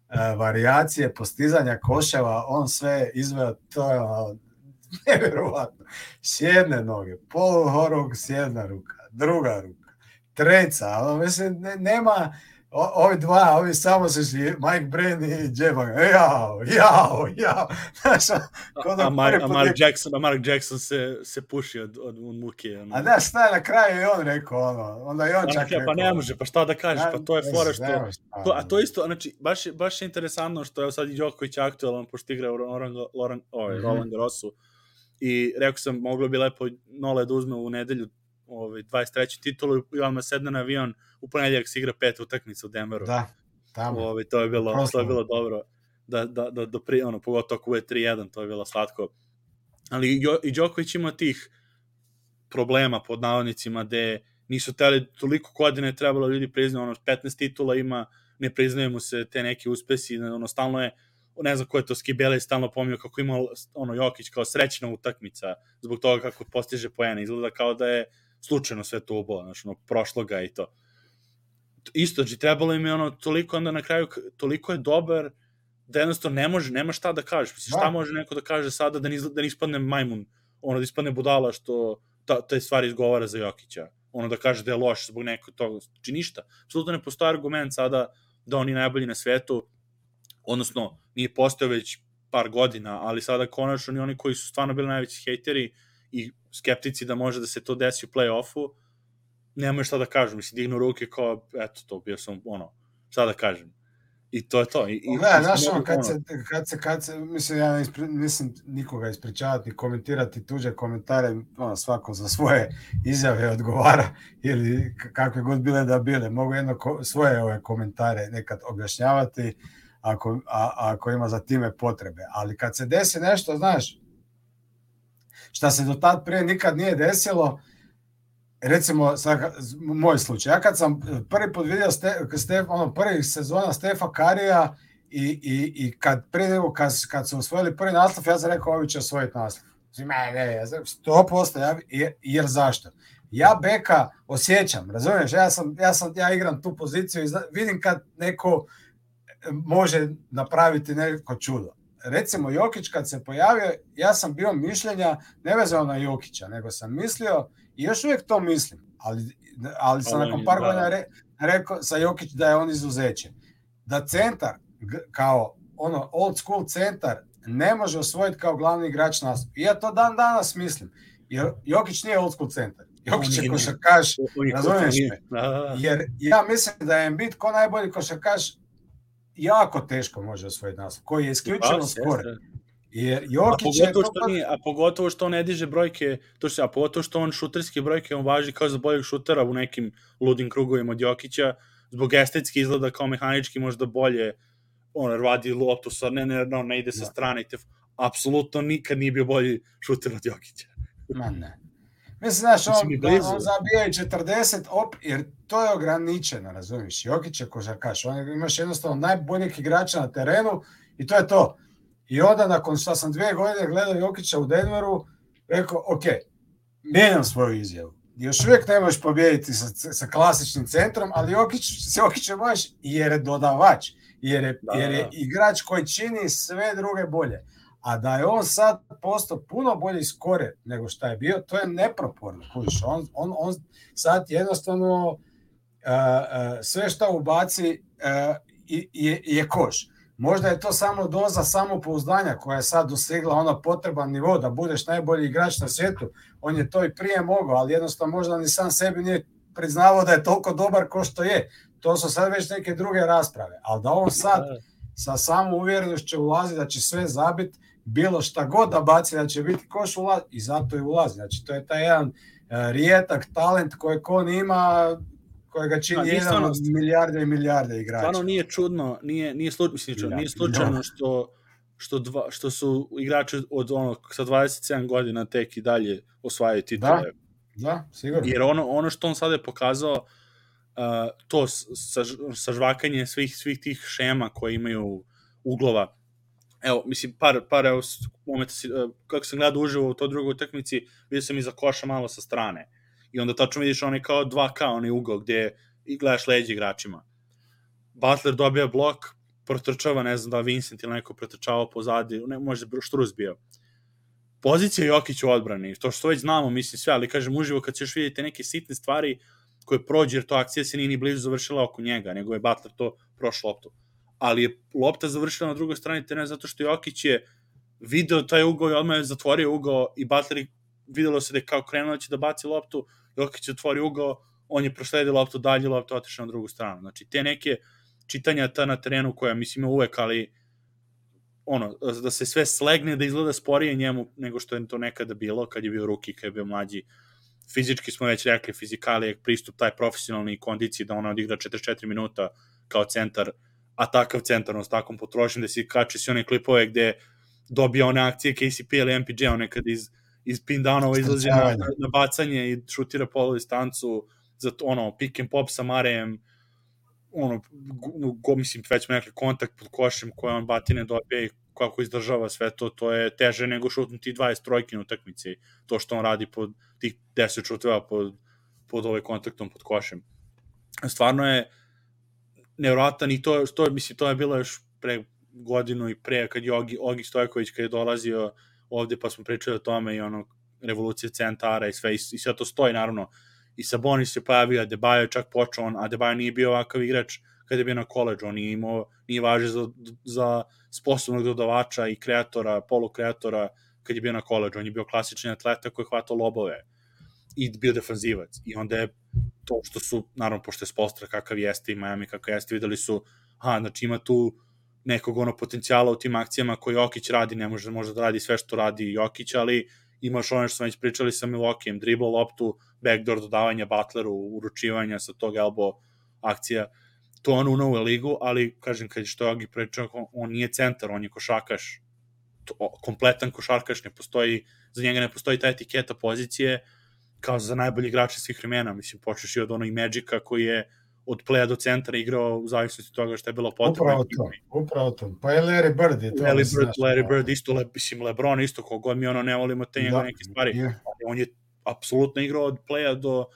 e, variacije postizanja koševa, on sve izveo, to je ono, nevjerovatno. S jedne noge, poluhorog s jedna ruka, druga ruka, treca, ono, mislim, ne, nema, o, ovi dva, ovi samo se šli, Mike Brand i Jeba, jao, jao, jao. Znaš, a, a, Mark, a, Mark Jackson, a Mark Jackson se, se puši od, od, od muke. Ono. A da, šta je na kraju i on rekao, ono, onda i on pa, čak rekao. Pa ne može, pa šta da kažeš, pa to je fora što... To, a to isto, znači, baš, baš je interesantno što je sad Đoković aktualan, pošto igra u Roland, Roland, ovaj, mm -hmm. Roland Garrosu. I rekao sam, moglo bi lepo Nole da uzme u nedelju ovaj, 23. titulu i odmah sedne na avion, u ponedjeljak se igra pet utakmica u Denveru. Da, tamo. Ovaj, to je bilo, Prosto. to je bilo dobro. Da, da, da, da pri, ono, pogotovo ako bude 3-1, to je bilo slatko. Ali jo, i Đoković ima tih problema pod navodnicima gde nisu teli toliko godine trebalo ljudi priznaju, ono 15 titula ima, ne priznaju mu se te neke uspesi, ono stalno je ne znam ko je to Skibele stalno pominjao kako ima ono Jokić kao srećna utakmica zbog toga kako postiže poene. Izgleda kao da je slučajno sve to ubalo, znači, ono, prošlo ga i to. Isto, znači, trebalo im je ono, toliko onda na kraju, toliko je dobar, da jednostavno ne može, nema šta da kažeš. Mislim, šta da. može neko da kaže sada da ne, da ne ispadne majmun, ono, da ispadne budala što ta, te stvari izgovara za Jokića. Ono da kaže da je loš zbog nekog toga. Znači, ništa. Absolutno ne postoji argument sada da oni najbolji na svetu, odnosno, nije postao već par godina, ali sada konačno ni oni koji su stvarno bili najveći hejteri, i skeptici da može da se to desi u play-offu, nemaju šta da kažu, mislim, dignu ruke kao, eto, to bio sam, ono, šta da kažem. I to je to. I, i ne, znaš, ono, kad, se, kad se, kad se, mislim, ja ispri, mislim nikoga ispričavati, komentirati tuđe komentare, ono, svako za svoje izjave odgovara, ili kakve god bile da bile. Mogu jedno ko, svoje ove komentare nekad objašnjavati, ako, a, ako ima za time potrebe. Ali kad se desi nešto, znaš, šta se do tad prije nikad nije desilo, recimo, sad, moj slučaj, ja kad sam prvi put vidio Ste, Stef, ono, prvi sezona Stefa Karija i, i, i kad prije nego kad, kad su osvojili prvi naslov, ja sam rekao, ovi će osvojiti naslov. Ne, ne, ja znam, sto posto, ja, jer, jer zašto? Ja Beka osjećam, razumiješ, ja sam, ja sam, ja igram tu poziciju i vidim kad neko može napraviti neko čudo recimo Jokić kad se pojavio, ja sam bio mišljenja, ne vezano na Jokića, nego sam mislio, i još uvijek to mislim, ali, ali sam nakon par godina re, rekao sa Jokić da je on izuzeće. Da centar, kao ono old school centar, ne može osvojiti kao glavni igrač nas. I ja to dan danas mislim. Jer Jokić nije old school centar. Jokić je košarkaš, razumiješ me? Da, da, da. Jer ja mislim da je Embiid ko najbolji košarkaš jako teško može osvojiti naslov, koji je isključivo skor. Jer Jokić a pogotovo što nije, a pogotovo što on ne diže brojke, to što, a pogotovo što on šuterske brojke on važi kao za boljeg šutera u nekim ludim krugovima od Jokića, zbog estetski izgleda kao mehanički možda bolje on radi loptu sa ne ne ne, ne ide sa da. strane te apsolutno nikad nije bio bolji šuter od Jokića. Ma ne. Mislim, znaš, on, on zabija i 40, op, jer to je ograničeno, razumiješ. Jokić je košarkaš, on imaš jednostavno najboljeg igrača na terenu i to je to. I onda, nakon što sam dvije godine gledao Jokića u Denveru, rekao, ok, mijenjam svoju izjavu. Još uvijek ne možeš pobijediti sa, sa klasičnim centrom, ali Jokić, s Jokićem možeš jer je dodavač, jer je, da, jer je da. igrač koji čini sve druge bolje. A da je on sad postao puno bolji skore nego što je bio, to je neproporno. Kužiš, on, on, on sad jednostavno uh, uh, sve što ubaci uh, je, je koš. Možda je to samo doza samopouzdanja koja je sad dosegla ona potreban nivo da budeš najbolji igrač na svijetu. On je to i prije mogao, ali jednostavno možda ni sam sebi nije priznavao da je toliko dobar ko što je. To su sad već neke druge rasprave. Ali da on sad sa samom uvjerenošću ulazi da će sve zabiti, bilo šta god da baci da će biti koš ulazi i zato je ulazi. Znači to je taj jedan uh, rijetak talent koji kon ima kojega čini da, jedan od milijarde i milijarde igrača. Stvarno nije čudno, nije, nije, sluč, mislim, nije slučajno što, što, dva, što su igrači od ono, sa 27 godina tek i dalje osvajaju titule. Da, da, sigurno. Jer ono, ono što on sada je pokazao, uh, to sa, sažvakanje svih, svih tih šema koje imaju uglova, evo, mislim, par, par evo, momenta, uh, kako sam gledao uživo u to drugoj utakmici, vidio sam iza koša malo sa strane i onda tačno vidiš onaj kao 2K, onaj ugao gde i gledaš leđe igračima. Butler dobija blok, protrčava, ne znam da Vincent ili neko protrčava pozadi, ne, možda Štruz bio. Pozicija Jokić u odbrani, to što već znamo, mislim sve, ali kažem uživo kad ćeš vidjeti neke sitne stvari koje prođe, jer to akcija se nije ni blizu završila oko njega, nego je Butler to prošlo loptu. Ali je lopta završila na drugoj strani terena zato što Jokić je video taj ugao i odmah je zatvorio ugao i Butler videlo se da je kao krenuo da će da baci loptu, Jokić otvori ugao, on je prosledio loptu dalje, lopta otišla na drugu stranu. Znači, te neke čitanja ta na terenu koja, mislim, je uvek, ali ono, da se sve slegne, da izgleda sporije njemu nego što je to nekada bilo, kad je bio ruki, kad je bio mlađi. Fizički smo već rekli, fizikalije, pristup taj profesionalni kondiciji da ona odigra 44 minuta kao centar, a takav centar, ono, s takvom potrošnjom, da si kači si one klipove gde dobija one akcije KCP ili MPJ, one kad iz iz pin downova izlazi na, na bacanje i šutira polu distancu za to, ono, pick and pop sa Marejem, ono, go, mislim, već smo rekli, kontakt pod košem koje on batine dobije i kako izdržava sve to, to je teže nego šutnuti 20 trojke na utakmici, to što on radi pod tih 10 šuteva pod, pod ovaj kontaktom pod košem. Stvarno je nevjerojatan i to, to, mislim, to je bilo još pre godinu i pre, kad je Ogi, Ogi Stojković, kad je dolazio ovde pa smo pričali o tome i ono revolucije centara i sve i, i sve to stoji naravno. I Sabonis se pojavio, Adebayo je čak počeo, on, Adebayo nije bio ovakav igrač kada je bio na koleđu, on nije imao, nije važio za, za sposobnog dodavača i kreatora, polukreatora kad je bio na koleđu, on je bio klasični atleta koji hvata lobove i bio defanzivac i onda je to što su, naravno, pošto je Spostra kakav jeste i Miami kakav jeste, videli su, aha, znači ima tu nekog ono potencijala u tim akcijama koji Jokić radi, ne može možda da radi sve što radi Jokić, ali imaš ono što smo već pričali sa Milwaukee, dribble loptu, backdoor dodavanja Butleru, uručivanja sa tog elbo akcija, to on u u ligu, ali kažem, kad što Jogi pričao, on, nije centar, on je košakaš, to, kompletan košarkaš, ne postoji, za njega ne postoji ta etiketa pozicije, kao za najbolji igrača svih vremena, mislim, počeš i od onog Magica koji je od pleja do centra igrao u zavisnosti od toga što je bilo potrebno. Upravo to, upravo to. Pa je Larry Bird je to. Larry Bird, Larry Bird isto, le, mislim, Lebron isto, kogod mi ono ne volimo te njegove da, neke stvari. Je. On je apsolutno igrao od pleja do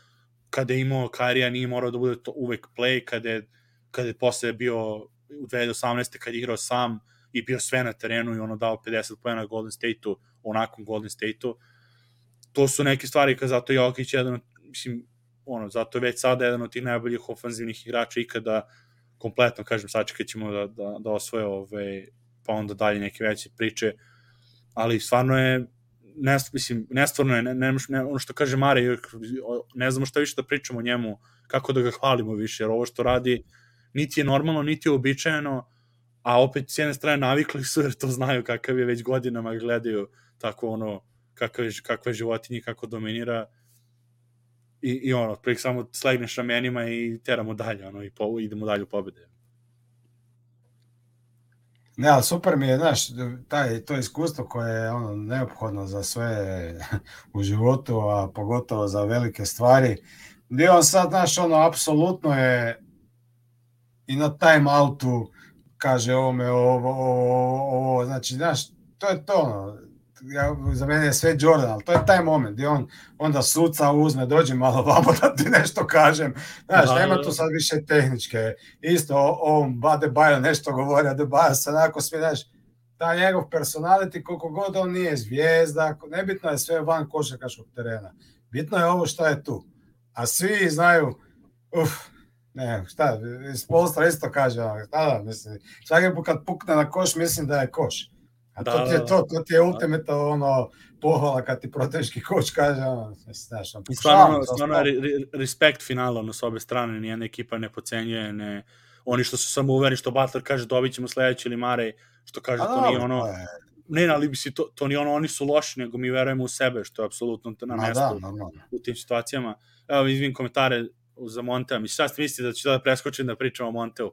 kada je imao Karija, nije morao da bude to uvek play, kada je, kada je posle bio u 2018. kad je igrao sam i bio sve na terenu i ono dao 50 pojena Golden State-u, onakom Golden State-u. To su neke stvari, kad zato Jokić jedan, mislim, ono, zato je već sada jedan od tih najboljih ofanzivnih igrača ikada kompletno, kažem, sačekat ćemo da, da, da osvoje ove, pa onda dalje neke veće priče, ali stvarno je ne, mislim, nestvarno je, ne, ne, ono što kaže Mare, ne znamo šta više da pričamo o njemu, kako da ga hvalimo više, jer ovo što radi niti je normalno, niti je običajeno, a opet s jedne strane navikli su jer to znaju kakav je već godinama gledaju tako ono kakve, kakve životinje kako dominira i, i ono, prije samo slegneš ramenima i teramo dalje, ono, i po, idemo dalje u pobede. Ne, ali super mi je, znaš, taj, to iskustvo koje je ono, neophodno za sve u životu, a pogotovo za velike stvari, gdje on sad, znaš, ono, apsolutno je i na time outu kaže ovome ovo, ovo, ovo, znači, znaš, to je to, ono, ja, za mene je sve Jordan, ali to je taj moment gdje on onda suca uzme, dođe malo vamo da ti nešto kažem. Znaš, da, nema da, tu da. sad više tehničke. Isto o, ovom Bade Bajo nešto govori, a Bajo se onako smije, znaš, ta njegov personality, koliko god on nije zvijezda, nebitno je sve van košarkaškog terena. Bitno je ovo što je tu. A svi znaju, uf, ne, šta, iz Polstra isto kaže, šta da, mislim, svaki put kad pukne na koš, mislim da je koš. A da, to ti je da, to, to ti je ultimate ono pohvala kad ti protivnički koč kaže, ono, znaš, on stvarno, stvarno re, respekt finala ono, s obe strane, nijedna ekipa ne pocenjuje, ne, oni što su samo uvereni, što Butler kaže dobit ćemo sledeći ili Mare, što kaže A, to nije ono, ne, ali bi si to, to nije ono, oni su loši, nego mi verujemo u sebe, što je apsolutno na mestu da, u tim situacijama. Evo, izvim komentare za Montea, mislim, šta ste mislite da ću da preskočim da pričam o Monteu?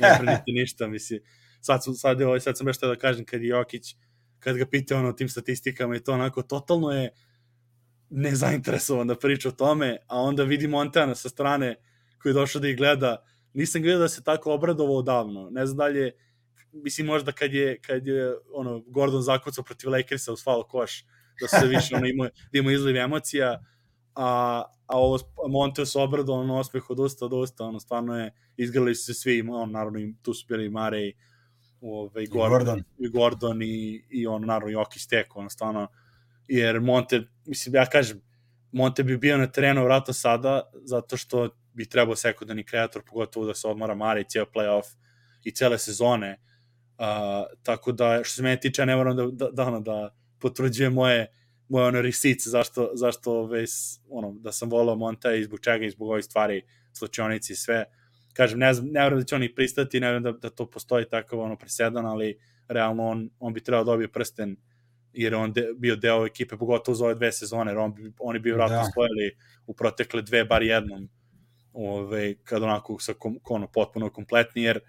Ne preniti ništa, mislim sad, su, sad, ovaj, sad sam nešto da kažem kad Jokić, kad ga pite ono tim statistikama i to onako, totalno je nezainteresovan da priča o tome, a onda vidi Montana sa strane koji je došao da ih gleda, nisam gledao da se tako obradovao davno, ne znam dalje, mislim možda kad je, kad je ono, Gordon zakucao protiv Lakersa uz foul koš, da se više ono, ima, da ima izliv emocija, a, a ovo Monte se obradao, ono osmeh od usta od usta, ono stvarno je, izgrali su se svi, on, naravno tu su bili Mare i ovaj, Gordon, Gordon. i Gordon i, i on naravno Jokić teko, on stvarno, jer Monte, mislim, ja kažem, Monte bi bio na terenu vratno sada, zato što bi trebao sekundarni kreator, pogotovo da se odmara Mare i cijel playoff i cele sezone, uh, tako da, što se mene tiče, ja ne moram da, da, da, da potvrđuje moje moje ono risice zašto, zašto ove, ono, da sam volao Monte i zbog čega i zbog ovih stvari, slučionici i sve, kažem, ne, znam, ne vjerujem da će oni pristati, ne vjerujem da, da to postoji takav ono presedan, ali realno on, on bi trebao da dobije prsten jer on de, bio deo ekipe, pogotovo za ove dve sezone, jer on bi, oni bi vratno da. spojili u protekle dve, bar jednom, ove, kad onako sa kom, ono, potpuno kompletni, jer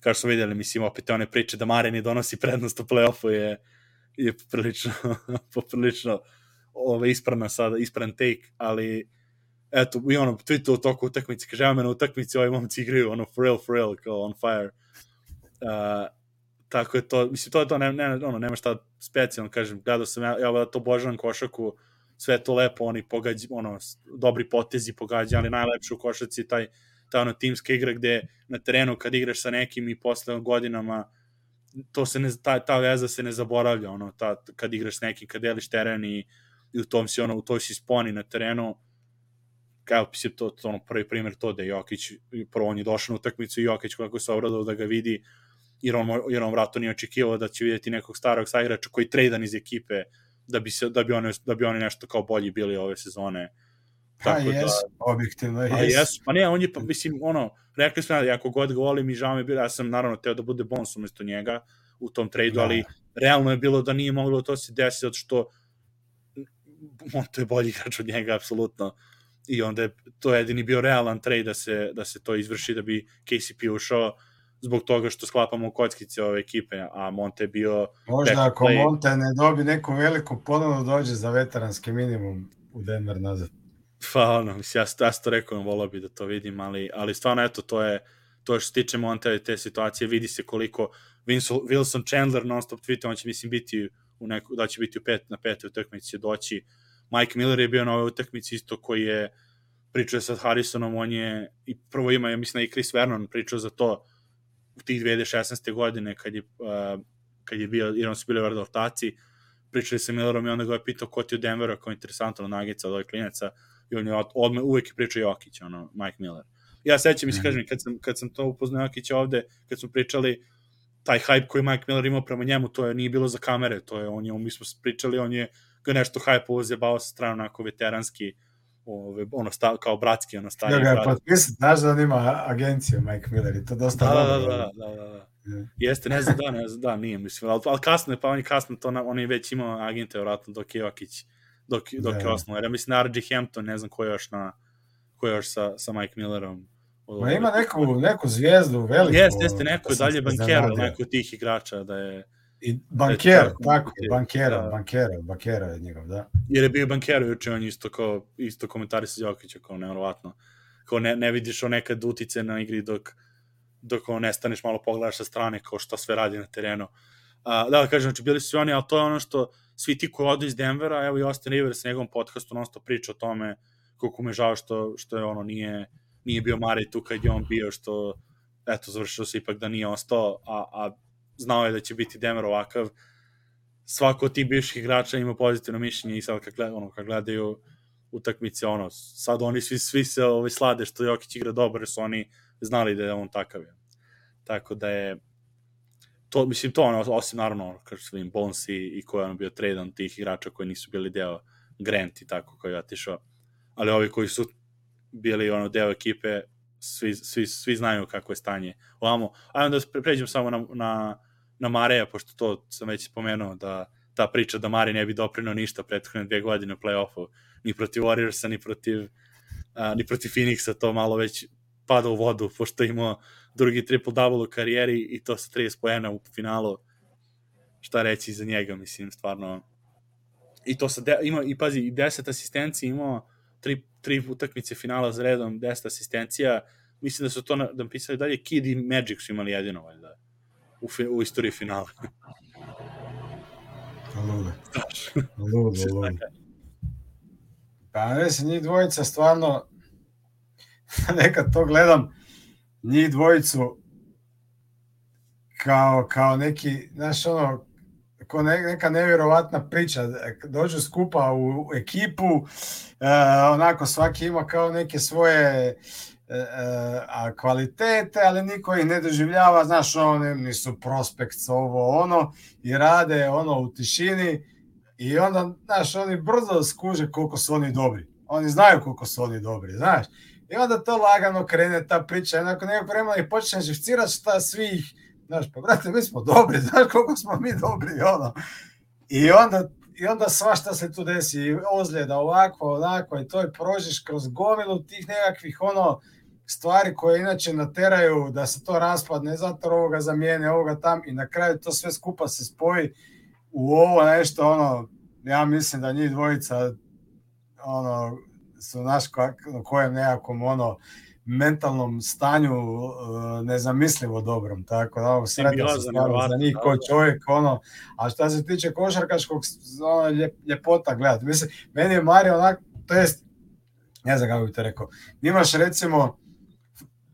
kao što smo videli, mislim, opet one priče da Mare ne donosi prednost u play-offu je, je poprilično, poprilično ove, ispravna sada, ispran take, ali eto, i ono, tweetu u toku utakmice, kaže, evo me na utakmici, ovi momci igraju, ono, for real, for real, kao on fire. Uh, tako je to, mislim, to je to, ne, ne, ono, nema šta specijalno, kažem, gledao sam, ja, ja to obožavam košaku, sve to lepo, oni pogađa, ono, dobri potezi pogađa, ali najlepše u košaci taj, ta ono timska igra gde na terenu kad igraš sa nekim i posle godinama to se ne, ta, ta veza se ne zaboravlja, ono, ta, kad igraš s nekim, kad deliš teren i, i u tom si, ono, u toj si sponi na terenu, kao se to, to ono prvi primjer to da je Jokić, prvo on je došao na utakmicu i Jokić kako se obradao da ga vidi, jer on, jer on vratno nije očekivao da će vidjeti nekog starog saigrača koji trejdan iz ekipe da bi, se, da bi, oni, da bi oni nešto kao bolji bili ove sezone. Pa Tako jes, da, objektivno jes. Pa jes, pa ne, on je, pa, mislim, ono, rekli smo da ako god ga volim i žao mi je bilo, ja sam naravno teo da bude Bons umesto njega u tom tradu, da. ali realno je bilo da nije moglo to se desiti, zato što on to je bolji igrač od njega, apsolutno i onda je to jedini bio realan trade da se, da se to izvrši da bi KCP ušao zbog toga što sklapamo kockice ove ekipe, a Monte je bio... Možda ako play. Monte ne dobi neku veliku ponovno dođe za veteranski minimum u Denver nazad. Pa ono, mislim, ja, ja to rekao, volao bi da to vidim, ali, ali stvarno, eto, to je, to što se tiče Monte te situacije, vidi se koliko Wilson Chandler non stop tweetuje, on će, mislim, biti u neku, da će biti u pet, na petoj utakmici će doći, Mike Miller je bio na ovoj utakmici isto koji je pričao sa Harrisonom, on je i prvo ima, ja mislim da i Chris Vernon pričao za to u tih 2016. godine kad je, uh, kad je bio, jer on su bili u rotaciji, pričali sa Millerom i onda ga je pitao ko ti u Denveru, kao interesantno nagica od ovih klinaca i on je odme, uvek je pričao Jokić, ono, Mike Miller. Ja sećam, mislim, mm. kažem, kad sam, kad sam to upoznao Jokića ovde, kad smo pričali, taj hype koji Mike Miller imao prema njemu, to je nije bilo za kamere, to je, on je, mi smo pričali, on je nešto hype uzebao sa strane onako veteranski ove, ono sta, kao bratski ono stari ja ga potpisan, znaš da on ima agenciju Mike Miller i to dosta da, dobro. Da, da, da, da, da. Jeste, ne znam da, ne znam da, nije, mislim, ali, ali kasno je, pa on je kasno to, on je već imao agente, vratno, dok je Jokić, dok, dok je osnovo. Ja mislim, RG Hampton, ne znam ko je još na, ko je još sa, sa Mike Millerom. Ma ima neku, neku zvijezdu veliku. Jeste, jeste, neko je dalje bankero, neko tih igrača da je... I banker, da, tako je, bankera, da. bankera, bankera je njegov, da. Jer je bio bankero juče, on isto kao, isto komentari sa Jokića, kao nevjerovatno. Kao ne, ne vidiš o nekad utice na igri dok, dok on nestaneš malo pogledaš sa strane kao šta sve radi na terenu. A, da, da kažem, znači bili su oni, ali to je ono što svi ti koji odu iz Denvera, evo i Austin Rivers na njegovom podcastu non stop priča o tome koliko me žao što, što je ono nije, nije bio Mare tu kad je on bio, što eto, završio se ipak da nije ostao, a, a znao je da će biti Denver ovakav, svako od tih bivših igrača ima pozitivno mišljenje i sad kad, gleda, ono, kad gledaju utakmice, ono, sad oni svi, svi se ovaj, slade što Jokić igra dobro, jer su oni znali da je on takav. Je. Tako da je, to, mislim, to ono, osim naravno, kao što vidim, Bones i, i ko je ono bio tradan tih igrača koji nisu bili deo Grant i tako, koji je otišao. Ali ovi koji su bili ono deo ekipe, svi, svi, svi znaju kako je stanje. Ovamo, ajmo da pređem samo na, na, na Mareja, pošto to sam već spomenuo, da ta priča da Mare ne bi doprinao ništa prethodne dve godine u play-offu, ni protiv Warriorsa, ni protiv, uh, ni protiv Phoenixa, to malo već pada u vodu, pošto je imao drugi triple-double u karijeri i to sa 30 pojena u finalu. Šta reći za njega, mislim, stvarno. I to sa, de, ima, i pazi, i 10 asistencija imao, tri, tri utakmice finala za redom, 10 asistencija, mislim da su to da napisali dalje, Kid i Magic su imali jedino, valjda, u, fi, u istoriji finala. Ludo. Ludo, ludo. Pa mislim, njih dvojica stvarno, nekad to gledam, njih dvojicu kao, kao neki, znaš ono, kao neka nevjerovatna priča, dođu skupa u ekipu, e, onako svaki ima kao neke svoje e, a kvalitete, ali niko ih ne doživljava, znaš, oni nisu prospekt ovo ono i rade ono u tišini i onda, znaš, oni brzo skuže koliko su oni dobri. Oni znaju koliko su oni dobri, znaš. I onda to lagano krene ta priča, nakon nekog vremena i počne živcirati šta svih, znaš, pa brate, mi smo dobri, znaš koliko smo mi dobri, ono. I onda, i onda svašta se tu desi, ozljeda, ovako, onako, i to je prođeš kroz gomilu tih nekakvih, ono, stvari koje inače nateraju da se to raspadne, zato ovoga zamijene, ovoga tam, i na kraju to sve skupa se spoji u ovo nešto, ono, ja mislim da njih dvojica, ono, su naš na kojem nekakvom ono mentalnom stanju uh, nezamislivo dobrom, tako da ovo sretan se stvarno za njih da, ko da. čovjek, ono, a šta se tiče košarkaškog ono, ljepota gledati, mislim, meni je Mario onak, to jest, ne znam kako bih to rekao, imaš recimo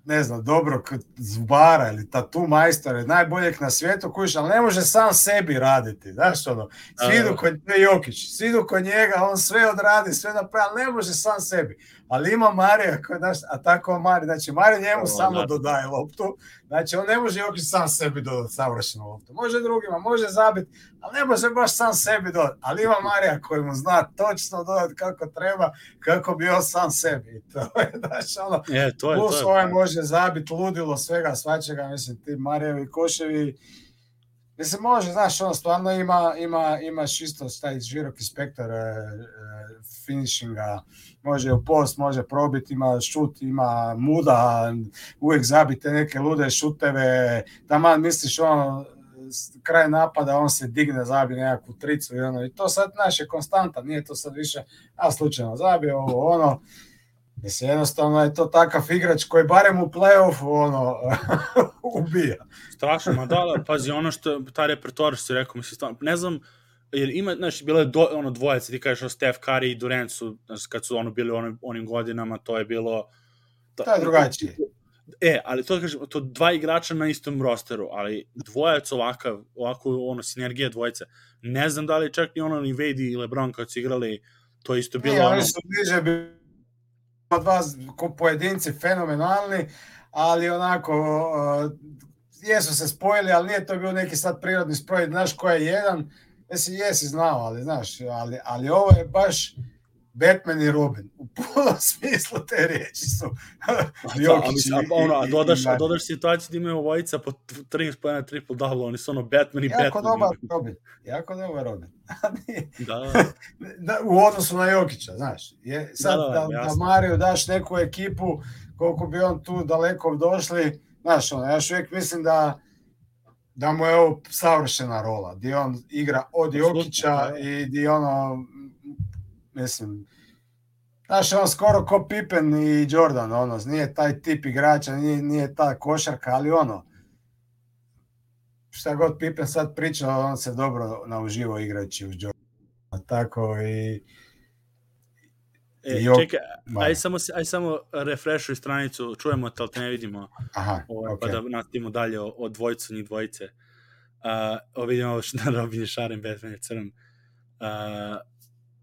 ne znam, dobrog zubara ili tatu majstora, najboljeg na svijetu, kojiš, ali ne može sam sebi raditi, znaš ono, svi idu kod Jokić, svi idu kod njega, on sve odradi, sve napravi, ali ne može sam sebi ali ima Marija znaš, a tako Marija, znači Marija njemu samo da. dodaje loptu, znači on ne može Jokić sam sebi dodati savršenu loptu, može drugima, može zabiti, ali ne može baš sam sebi dodati, ali ima Marija koji mu zna točno dodati kako treba, kako bi on sam sebi, I to je, znači ono, je, to je, plus to je, ovaj može zabiti ludilo svega, svačega, mislim, ti Marijevi koševi, Mislim, može, znaš, ono, stvarno ima, ima, imaš isto taj široki spektar e, e, finishinga, može u post, može probiti, ima šut, ima muda, uvijek zabite neke lude šuteve, taman misliš, ono, kraj napada, on se digne, zabije nekakvu tricu i ono, i to sad, znaš, je konstanta, nije to sad više, a slučajno zabije ovo, ono, Mislim, jednostavno je to takav igrač koji barem u play-offu ono, ubija. Strašno, ma da, da, pazi, ono što, ta repertoar što si rekao, mislim, stvarno, ne znam, jer ima, znaš, bilo je do, ono dvojaca, ti kažeš, Steph Curry i Durant su, znaš, kad su ono bili onim, onim godinama, to je bilo... To, to je drugačije. E, ali to kažem, to dva igrača na istom rosteru, ali dvojac ovakav, ovako ono, sinergija dvojice. Ne znam da li čak ni ono ni Wade i LeBron kad su igrali, to isto bilo... Ne, ono... oni su bliže dva pojedinci fenomenalni, ali onako jesu se spojili, ali nije to bio neki sad prirodni spoj, znaš ko je jedan, jesi, jesi znao, ali znaš, ali, ali ovo je baš Batman i Robin. U punom smislu te riječi su Jokić a, ono, a dodaš, a dodaš situaciju da imaju ovojica po 3 spojena triple double, oni su ono Batman i jako Batman. Dobar Robin. Jako dobar Robin. da. da. U odnosu na Jokića, znaš. Je, sad da, da, da, da Mario daš neku ekipu, koliko bi on tu daleko došli, znaš, ono, ja još uvijek mislim da da mu je ovo savršena rola, gdje on igra od Jokića i gdje ono, mislim, znaš, on skoro ko Pippen i Jordan, ono, nije taj tip igrača, nije, nije ta košarka, ali ono, šta god Pippen sad priča, on se dobro nauživo igrajući uz Jordan. Tako i... E, I čekaj, aj samo, aj samo refreshuj stranicu, čujemo te, ali te ne vidimo. Aha, o, okay. Pa da nastavimo dalje o, o dvojcu, njih dvojice. Uh, vidimo ovo što da Robin je šaren, Batman je crn. Uh,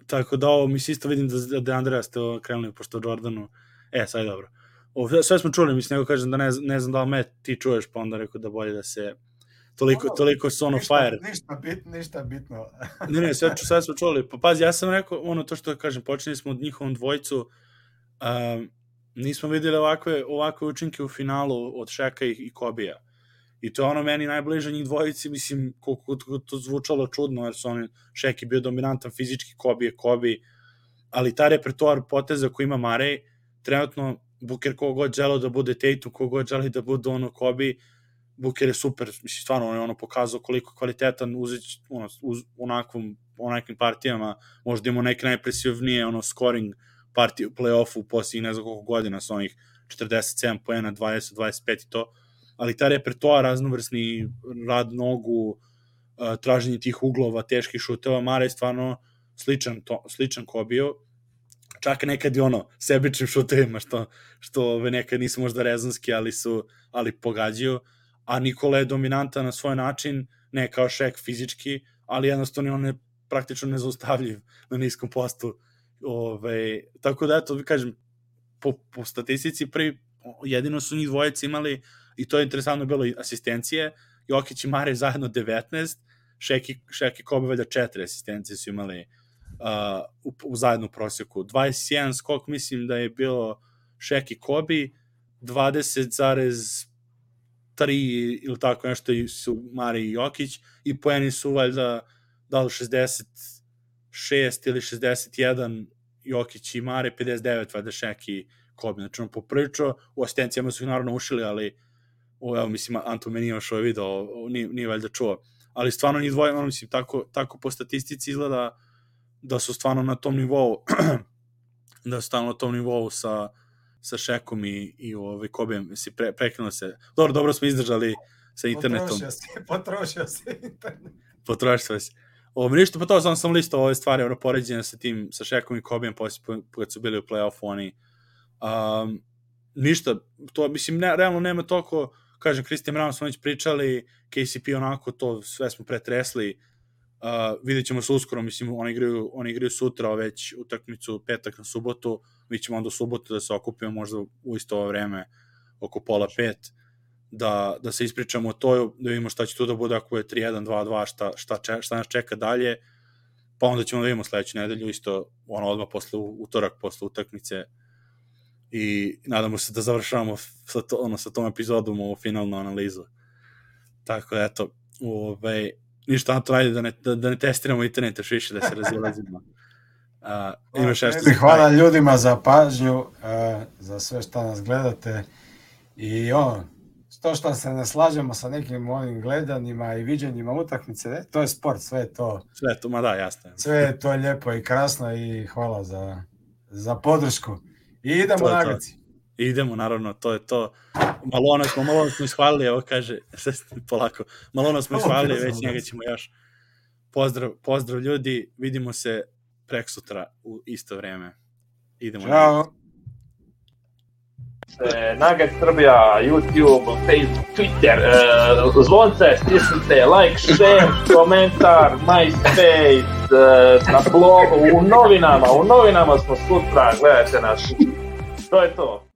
tako da ovo, mislim, isto vidim da, da Andreja ste krenuli pošto Jordanu. E, sad je dobro. O, sve smo čuli, mislim, nego kažem da ne, ne znam da li me ti čuješ, pa onda rekao da bolje da se toliko, ono, toliko su ono ništa, fire. Ništa, bit, ništa bitno. ne, ne, sve, sve smo čuli. Pa pazi, ja sam rekao, ono to što kažem, počeli smo od njihovom dvojcu, um, nismo videli ovakve, ovakve učinke u finalu od Šeka i, i Kobija. I to je ono meni najbliže njih dvojici, mislim, koliko to zvučalo čudno, jer su oni, Šek je bio dominantan fizički, Kobi je Kobi, ali ta repertoar poteza koji ima Marej, trenutno Buker kogod želeo da bude Tatum, kogod želi da bude ono Kobi, Buker je super, mislim, stvarno on je ono pokazao koliko kvalitetan uzeć, ono, uz, onakvom, onakvim partijama, možda ima neke najpresivnije, ono, scoring partije u play-offu u posljednjih ne znam koliko godina sa onih 47 poena, 20, 25 i to, ali ta repertoar raznovrsni rad nogu, traženje tih uglova, teških šuteva, Mara je stvarno sličan, to, sličan Kobio, čak nekad i ono, sebičnim šutevima, što, što ove nekad nisu možda rezonski, ali su, ali pogađaju, a Nikola je dominantan na svoj način, ne kao šek fizički, ali jednostavno on je praktično nezaustavljiv na niskom postu. Ove, tako da, eto, kažem, po, po statistici prvi, jedino su njih dvojice imali, i to je interesantno bilo asistencije, Jokić i Mare zajedno 19, Šeki, Šeki Kobe valjda 4 asistencije su imali uh, u, u zajednu prosjeku. 21 skok mislim da je bilo Šeki Kobe, 20, 3 ili tako nešto su Mari i Jokić i poeni su valjda da li 66 ili 61 Jokić i Mare, 59 valjda Šeki Kobe. Znači on popričao, u asistencijama su ih naravno ušili, ali o, evo, mislim, Anto meni još ovaj video, nije, nije valjda čuo. Ali stvarno ni dvoje, ono, mislim, tako, tako po statistici izgleda da su stvarno na tom nivou, da su stvarno na tom nivou sa, sa Šekom i, i ovaj, Kobijem, si pre, prekrenuo se. Dobro, dobro smo izdržali sa internetom. Potrošio si, potrošio si internet. Potrošio si. Ovo, ništa, pa to sam sam listo ove stvari, ono, poređenja sa tim, sa Šekom i Kobijem, poslije, kad su bili u play-offu, oni, um, ništa, to, mislim, ne, realno nema toliko, kažem, Christian Brown smo već pričali, KCP onako to sve smo pretresli, uh, vidjet ćemo se uskoro, mislim, oni igraju, oni igraju sutra već utakmicu petak na subotu, mi ćemo onda u subotu da se okupimo možda u isto ovo vreme, oko pola pet, da, da se ispričamo o da vidimo šta će tu da bude ako je 3-1, 2-2, šta, šta, šta, šta nas čeka dalje, pa onda ćemo da vidimo sledeću nedelju, isto ono odmah posle utorak, posle utakmice, i nadamo se da završavamo sa, to, ono, sa tom epizodom ovu finalnu analizu. Tako da, eto, ove, ovaj, ništa na to radi da ne, da, da ne testiramo internet još više, da se razilazimo. Uh, imaš nešto Hvala ljudima za pažnju, uh, za sve što nas gledate i ono, to što se ne slažemo sa nekim ovim gledanjima i viđenjima utakmice, to je sport, sve je to. Sve to, ma da, jasno. Sve je to lijepo i krasno i hvala za, za podršku. Idemo to Nagrci. Idemo, naravno, to je to. Malona smo, malo smo ishvalili, evo kaže, polako, Malona smo ishvalili, već njega ćemo još. Pozdrav, pozdrav ljudi, vidimo se prek sutra u isto vreme. Idemo. Ćao. Nugget Srbija, YouTube, Facebook, Twitter, e, zvonce, stisnite, like, share, komentar, MySpace, e, na blogu, u novinama, u novinama smo sutra, gledajte nas. To je to.